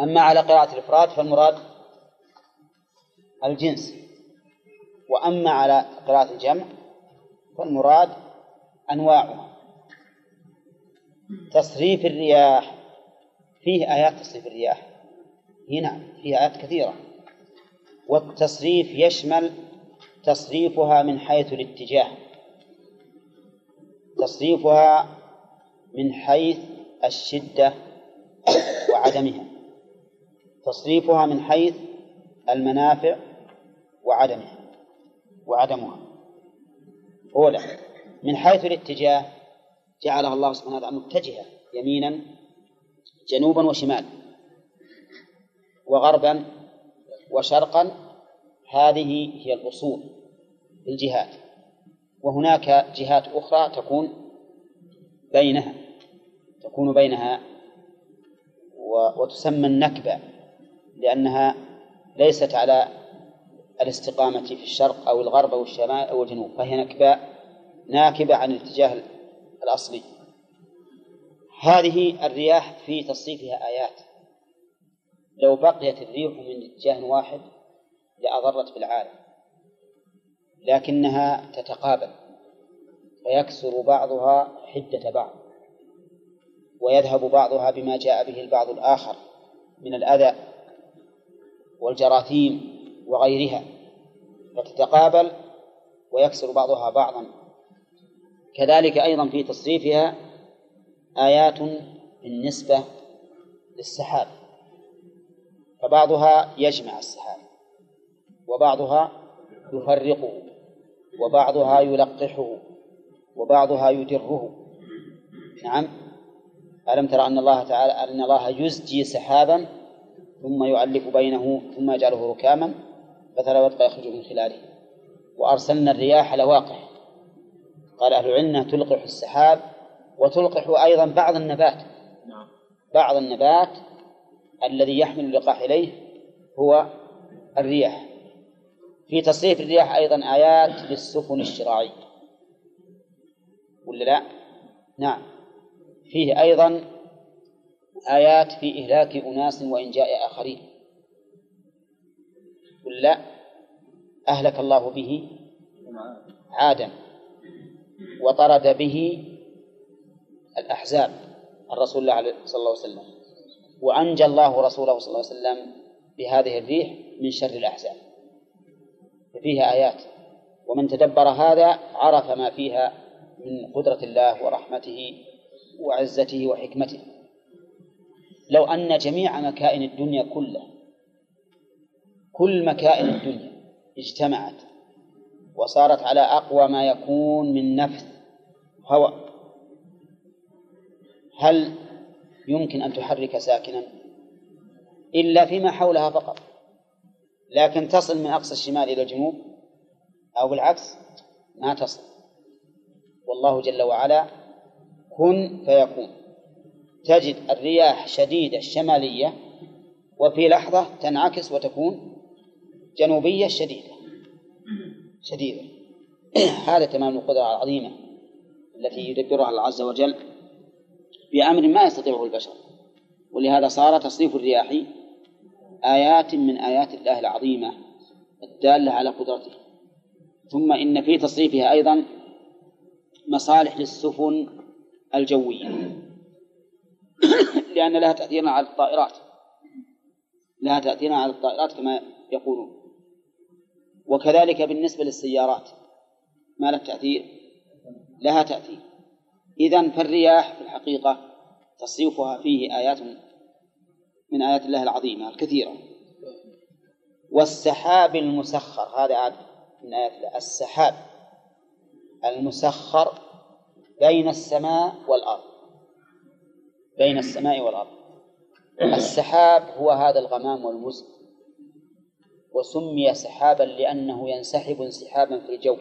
[SPEAKER 1] أما على قراءة الإفراد فالمراد الجنس. وأما على قراءة الجمع فالمراد أنواعها. تصريف الرياح. فيه آيات تصريف الرياح. هنا فيه آيات كثيرة. والتصريف يشمل تصريفها من حيث الاتجاه. تصريفها من حيث الشدة وعدمها. تصريفها من حيث المنافع وعدمها. وعدمها. أولا من حيث الاتجاه جعلها الله سبحانه وتعالى متجهة يمينا جنوبا وشمالا. وغربا وشرقا هذه هي الأصول الجهات وهناك جهات أخرى تكون بينها تكون بينها وتسمى النكبة لأنها ليست على الاستقامة في الشرق أو الغرب أو الشمال أو الجنوب فهي نكباء ناكبة عن الاتجاه الأصلي. هذه الرياح في تصريفها آيات. لو بقيت الريح من اتجاه واحد لأضرت بالعالم لكنها تتقابل فيكسر بعضها حدة بعض ويذهب بعضها بما جاء به البعض الآخر من الأذى والجراثيم وغيرها فتتقابل ويكسر بعضها بعضا. كذلك أيضا في تصريفها آيات بالنسبة للسحاب فبعضها يجمع السحاب وبعضها يفرقه وبعضها يلقحه وبعضها يدره نعم. ألم ترى أن الله تعالى أن الله يزجي سحابا ثم يؤلف بينه ثم يجعله ركاما فترى ودق يخرج من خلاله. وأرسلنا الرياح لواقح. قال أهل العلم تلقح السحاب وتلقح أيضا بعض النبات. بعض النبات الذي يحمل اللقاح إليه هو الرياح. في تصريف الرياح أيضا آيات للسفن الشراعية ولا لا؟ نعم. فيه أيضا آيات في إهلاك أناس وإنجاء آخرين. ولا أهلك الله به عادا. وطرد به الأحزاب عن رسول الله صلى الله عليه وسلم. وأنجى الله رسوله صلى الله عليه وسلم بهذه الريح من شر الأحزاب. ففيها آيات. ومن تدبر هذا عرف ما فيها من قدرة الله ورحمته وعزته وحكمته. لو أن جميع مكائن الدنيا كلها كل مكائن الدنيا اجتمعت وصارت على أقوى ما يكون من نفث هواء هل يمكن أن تحرك ساكنا؟ إلا فيما حولها فقط. لكن تصل من أقصى الشمال إلى الجنوب أو بالعكس ما تصل. والله جل وعلا كن فيكون. تجد الرياح شديدة الشمالية وفي لحظة تنعكس وتكون جنوبية شديدة. شديدة. هذا تمام القدرة العظيمة التي يدبرها الله عز وجل بأمر ما يستطيعه البشر ولهذا صار تصريف الرياح آيات من آيات الله العظيمة الدالة على قدرته. ثم إن في تصريفها أيضا مصالح للسفن الجوية لأن لها تأثيرا على الطائرات لها تأثيرا على الطائرات كما يقولون. وكذلك بالنسبة للسيارات ما لها تأثير؟ لها تأثير. إذن فالرياح في الحقيقة تصريفها فيه آيات من آيات الله العظيمة الكثيرة. والسحاب المسخر هذا عاد من آيات الله. السحاب المسخر بين السماء والأرض. بين السماء والأرض. السحاب هو هذا الغمام والمزن. وسمي سحابا لأنه ينسحب انسحابا في الجو.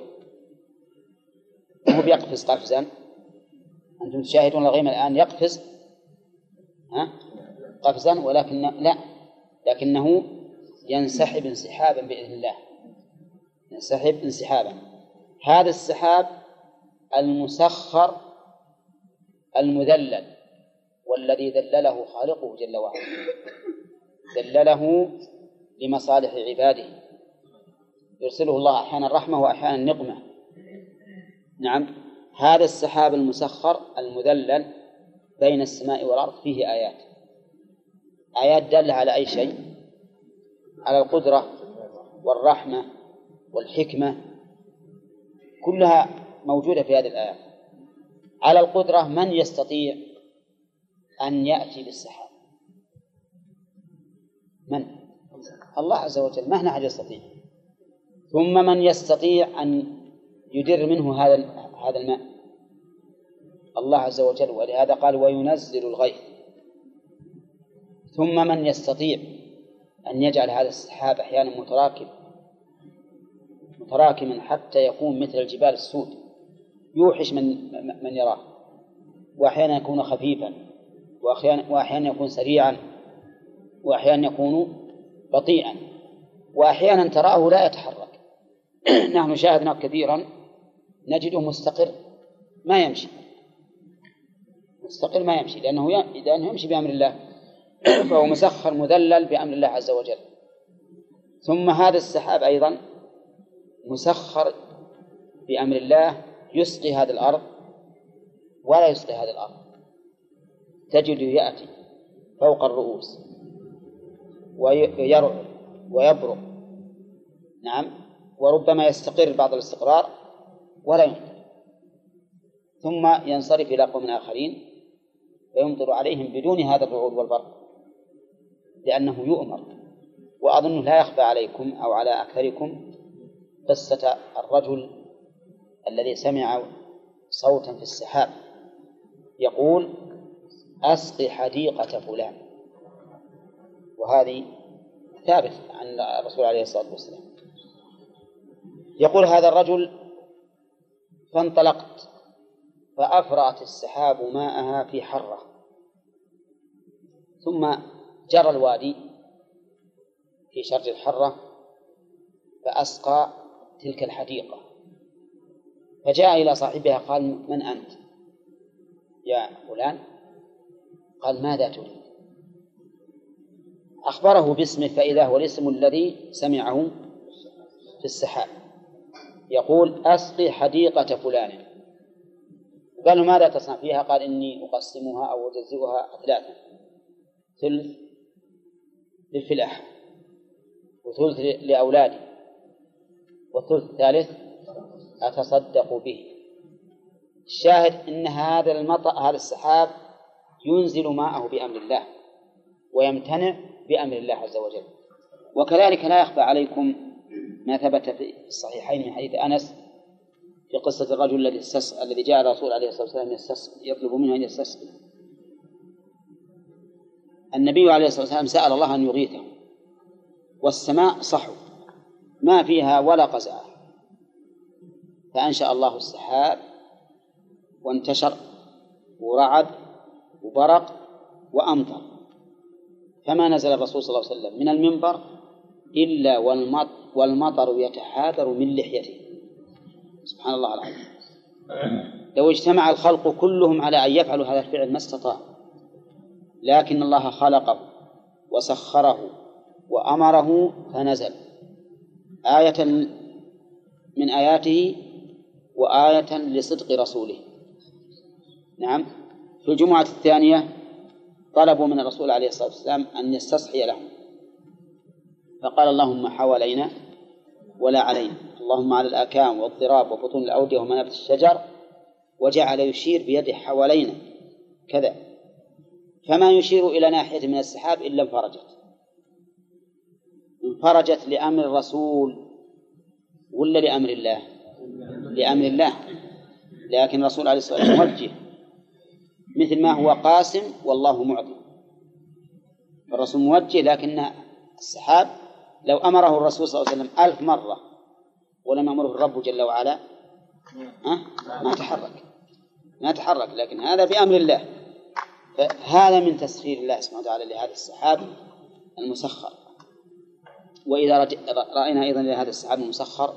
[SPEAKER 1] وهو بيقفز قفزا أنتم تشاهدون الغيم الآن يقفز. ها؟ قفزا ولكن لا لكنه ينسحب انسحابا بإذن الله. ينسحب انسحابا. هذا السحاب المسخر المذلل والذي ذلله خالقه جل وعلا. ذلله لمصالح عباده. يرسله الله أحيانا رحمة وأحيانا نقمة. نعم. هذا السحاب المسخر المذلل بين السماء والأرض فيه آيات. آيات دالة على أي شيء؟ على القدرة والرحمة والحكمة. كلها موجودة في هذه الآيات. على القدرة من يستطيع أن يأتي بالسحاب؟ من؟ الله عز وجل ما هنا أحد يستطيع. ثم من يستطيع أن يدر منه هذا هذا الماء. الله عز وجل ولهذا قال وينزل الغيث. ثم من يستطيع أن يجعل هذا السحاب أحيانا متراكم متراكما حتى يكون مثل الجبال السود. يوحش من من يراه وأحيانا يكون خفيفا وأحيانا يكون سريعا وأحيانا يكون بطيئا. وأحيانا تراه لا يتحرك. نحن شاهدنا كثيرا نجده مستقر ما يمشي. مستقر ما يمشي لأنه لأنه يمشي بأمر الله. فهو مسخر مذلل بأمر الله عز وجل. ثم هذا السحاب أيضا مسخر بأمر الله يسقي هذه الأرض ولا يسقي هذه الأرض. تجد يأتي فوق الرؤوس. ويرعد ويبرق نعم. وربما يستقر بعض الاستقرار ولا يمطر ثم ينصرف إلى قوم آخرين فيمطر عليهم بدون هذا الرعود والبرق لأنه يؤمر. وأظن لا يخفى عليكم أو على أكثركم قصة الرجل الذي سمع صوتا في السحاب يقول أسقي حديقة فلان. وهذه ثابت عن الرسول عليه الصلاة والسلام. يقول هذا الرجل فانطلقت فأفرأت السحاب ماءها في حرة. ثم جرى الوادي في شرج الحرة فأسقى تلك الحديقة. فجاء إلى صاحبها قال من أنت؟ يا فلان. قال ماذا تريد؟ أخبره باسمه فإذا هو الاسم الذي سمعه في السحاب. يقول أسقي حديقة فلان. قال له ماذا تصنع فيها؟ قال إني أقسمها أو أجزئها ثلاثة ثلث للفلاح وثلث لأولادي والثلث الثالث أتصدق به. الشاهد أن هذا المطر هذا السحاب ينزل ماءه بأمر الله ويمتنع بأمر الله عز وجل. وكذلك لا يخفى عليكم ما ثبت في الصحيحين من حديث أنس في قصة الرجل الذي الذي جاء الرسول عليه الصلاة والسلام يطلب منه أن يستسقي النبي عليه الصلاة والسلام سأل الله أن يغيثه والسماء صحو ما فيها ولا قزعة. فأنشأ الله السحاب وانتشر ورعد وبرق وأمطر. فما نزل الرسول صلى الله عليه وسلم من المنبر إلا والمطر يتحاذر من لحيته. سبحان الله العظيم. لو اجتمع الخلق كلهم على أن يفعلوا هذا الفعل ما استطاع. لكن الله خلقه وسخره وأمره فنزل. آية من آياته وآية لصدق رسوله. نعم. في الجمعة الثانية طلبوا من الرسول عليه الصلاة والسلام أن يستصحي لهم. فقال اللهم حوالينا ولا علينا. اللهم على الآكام والضراب وبطون الأودية ومنابت الشجر وجعل يشير بيده حوالينا. كذا. فما يشير إلى ناحية من السحاب إلا انفرجت. انفرجت لأمر الرسول ولا لأمر الله؟ لأمر الله. لكن الرسول عليه الصلاة والسلام موجه مثل ما هو قاسم والله معطي الرسول موجه لكن السحاب لو أمره الرسول صلى الله عليه وسلم ألف مرة ولم يأمره الرب جل وعلا ما تحرك. ما تحرك لكن هذا بأمر الله. هذا من تسخير الله سبحانه وتعالى لهذا السحاب المسخر. وإذا رأينا أيضا لهذا السحاب المسخر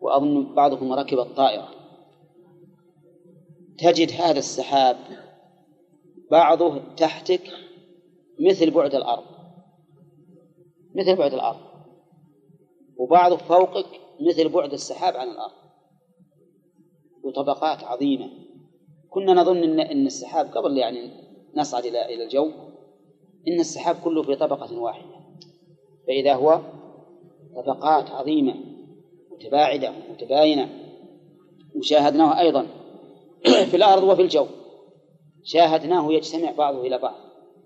[SPEAKER 1] وأظن بعضكم ركب الطائرة. تجد هذا السحاب بعضه تحتك مثل بعد الأرض. مثل بعد الأرض. وبعضه فوقك مثل بعد السحاب عن الأرض. وطبقات عظيمة. كنا نظن إن إن السحاب قبل يعني نصعد إلى إلى الجو إن السحاب كله في طبقة واحدة. فإذا هو طبقات عظيمة متباعدة متباينة وشاهدناه أيضا في الأرض وفي الجو. شاهدناه يجتمع بعضه إلى بعض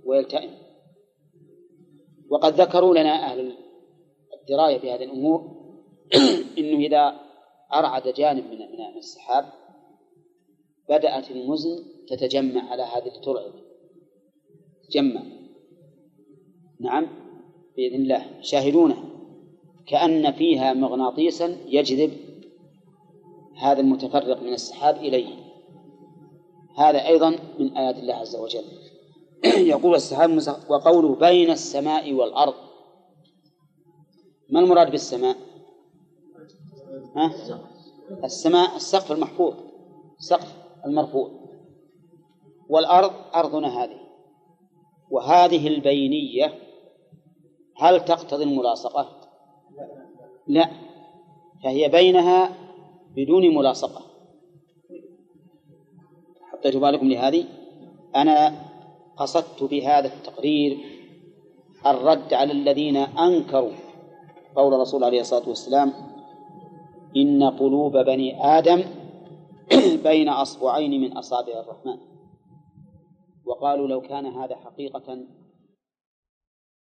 [SPEAKER 1] ويلتئم. وقد ذكروا لنا أهل الدراية في هذه الأمور إنه إذا أرعد جانب من من السحاب بدأت المزن تتجمع على هذه الترعب تجمع نعم بإذن الله. شاهدونه. كأن فيها مغناطيسا يجذب هذا المتفرق من السحاب إليه. هذا أيضا من آيات الله عز وجل يقول السحاب وقوله بين السماء والأرض ما المراد بالسماء؟ ها؟ السماء السقف المحفوظ السقف المرفوع والأرض أرضنا هذه وهذه البينية هل تقتضي الملاصقة؟ لا فهي بينها بدون ملاصقة حطيت بالكم لهذه. أنا قصدت بهذا التقرير الرد على الذين أنكروا قول الرسول عليه الصلاة والسلام إن قلوب بني آدم بين أصبعين من أصابع الرحمن. وقالوا لو كان هذا حقيقة